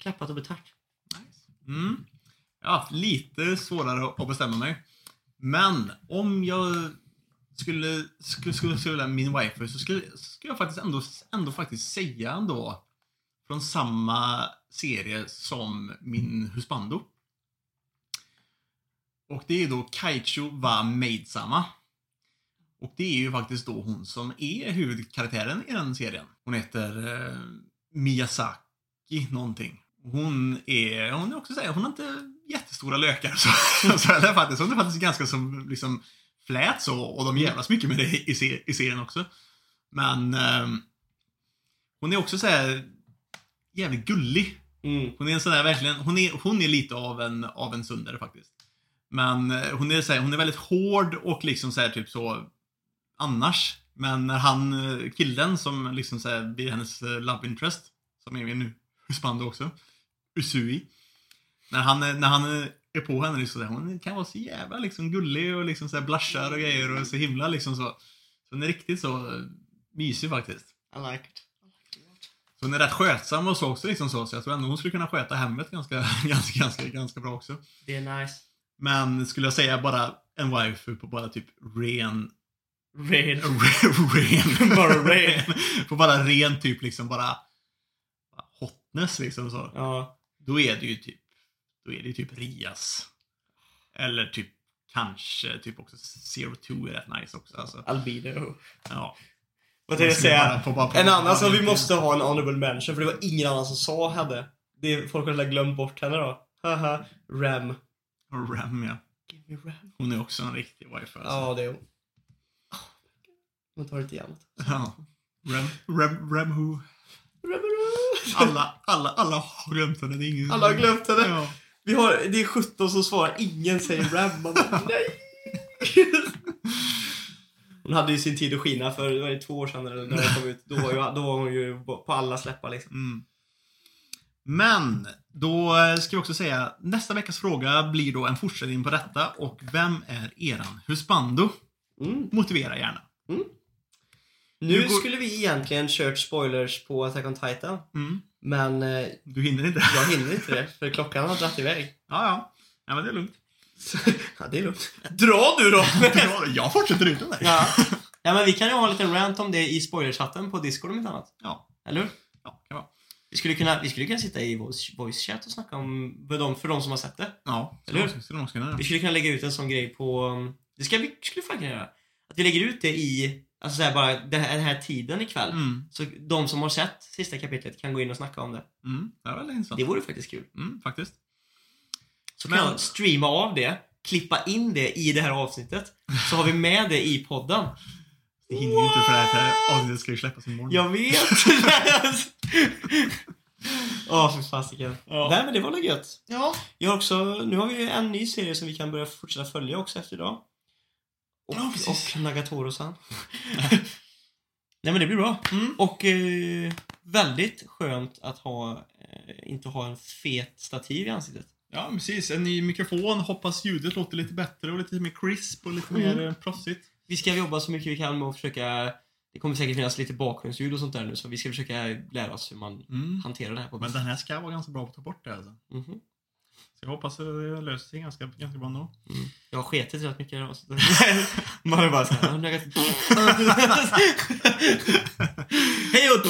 Klappat och betart. Mm. Jag har haft lite svårare att bestämma mig. Men om jag skulle, skulle, skulle, skulle välja min wifi så skulle, skulle jag faktiskt ändå, ändå faktiskt säga ändå från samma serie som min husbando. Och det är då Kaicho wa Maidsama. Och det är ju faktiskt då hon som är huvudkaraktären i den serien. Hon heter eh, Miyazaki någonting. Hon är, hon är också så här, hon har inte jättestora lökar så, så eller faktiskt, hon är faktiskt ganska som liksom flät så och de jävlas mycket med det i, i serien också. Men ehm, hon är också så här jävligt gullig. Mm. Hon är en sån där verkligen, hon är, hon är lite av en, av en sundare faktiskt. Men eh, hon är, så här, hon är väldigt hård och liksom så här, typ så annars. Men när han, eh, killen som liksom så här, blir hennes eh, love interest, som är min husband också, Usui. När han, är- när han är- på henne, liksom, hon kan vara så jävla liksom, gullig och liksom så här, blushar och grejer och så himla liksom så. Så hon är riktigt så eh, mysig faktiskt. I like it. Så hon är rätt skötsam och så också liksom så, så jag tror ändå hon skulle kunna sköta hemmet ganska, ganska, ganska, ganska bra också. Det är nice. Men skulle jag säga bara en waifu på bara typ ren... Red. ren. Bara ren. på bara ren typ liksom bara hotness liksom så. Ja. Då är det ju typ, då är det typ Rias. Eller typ kanske typ också Zero Two är rätt nice också alltså. Albedo. Ja. Vad tänkte jag säga? På bara- på- En annan som vi måste ha en honorable mention, för det var ingen annan som sa hade. Det är, folk har glömt bort henne då. Haha. Ram. Ram ja. Give me Ram. Hon är också en riktig wifi alltså. Ja, det är hon. Man tar inte igen. Ja. Rem, Rem, Rem who. Ram. Alla, alla, alla har glömt henne. Det är ingen Alla har glömt henne. Ja. Vi har, det är 17 som svarar, ingen säger Ram. Man bara, nej! Hon hade ju sin tid att skina för var det två år sedan eller när den kom ut. Då var, ju, då var hon ju på alla släppar liksom. Mm. Men, då ska vi också säga, nästa veckas fråga blir då en fortsättning på detta och vem är eran husbando? Mm. Motivera gärna. Nu går- skulle vi egentligen kört spoilers på Attack on Titan. Mm. Men eh, Du hinner inte? jag hinner inte det, för klockan har dragit iväg. Ja, ja. Ja, men det är lugnt. ja, det är lugnt. Dra du då! Jag fortsätter utan dig. ja. ja, men vi kan ju ha en liten rant om det i spoilerchatten på Discord om inte annat. Ja. Eller hur? Ja, kan vara. Vi skulle kunna, vi skulle kunna sitta i voice, voice chat och snacka om, för de, för de som har sett det. Ja, Eller hur? skulle Vi skulle kunna lägga ut en sån grej på... um, Det ska vi skulle fan kunna göra. Att vi lägger ut det i, alltså så här, bara den här, den här tiden ikväll. Mm. Så de som har sett sista kapitlet kan gå in och snacka om det. Mm. Det var intressant. Det vore faktiskt kul. Mm, faktiskt. Så Men- kan jag streama av det, klippa in det i det här avsnittet. Så har vi med det i podden. Det hinner ju inte för det här avsnittet ska ju släppas imorgon. Jag vet! Åh, för fasiken. Ja. Nej, men det var väl gött. Ja. Jag har också, nu har vi ju en ny serie som vi kan börja fortsätta följa också efter idag. Och, Ja, precis. och Nagatoro-san. Nej men det blir bra. Mm. Och eh, väldigt skönt att ha, eh, inte ha en fet stativ i ansiktet. Ja, precis. En ny mikrofon. Hoppas ljudet låter lite bättre och lite mer crisp och lite Mm. mer eh, proffsigt. Vi ska jobba så mycket vi kan med att försöka, det kommer säkert finnas lite bakgrundsljud och sånt där nu så vi ska försöka lära oss hur man Mm. hanterar det här på Men den här ska vara ganska bra på att ta bort det alltså. Mhm. Så jag hoppas att det löser sig ganska, ganska bra ändå. Mm. Jag har skitit rätt mycket i det här avsnittet. Man är bara såhär, Hej och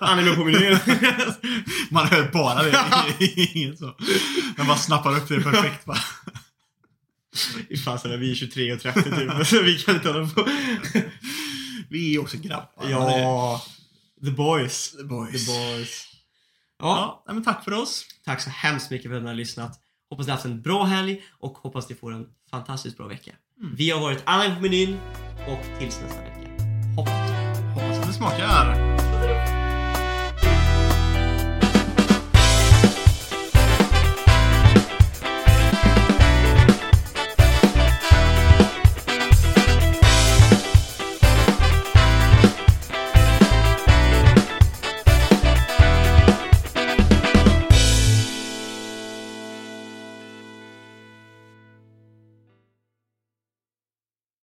Anime på menyn. Man hör bara det. Inget så. Man bara snappar upp det perfekt bara. Fy fasen, vi är 23 och 30 typ, så vi kan inte hålla på. Vi är också grabbar. Ja, the boys. The boys. The boys. Ja, Ja, men tack för oss. tack så hemskt mycket för att ni har lyssnat. Hoppas ni har haft en bra helg och hoppas ni får en fantastiskt bra vecka. Mm. Vi har varit Anime på menyn och tills nästa vecka. Hoppas. Hoppas att det smakar.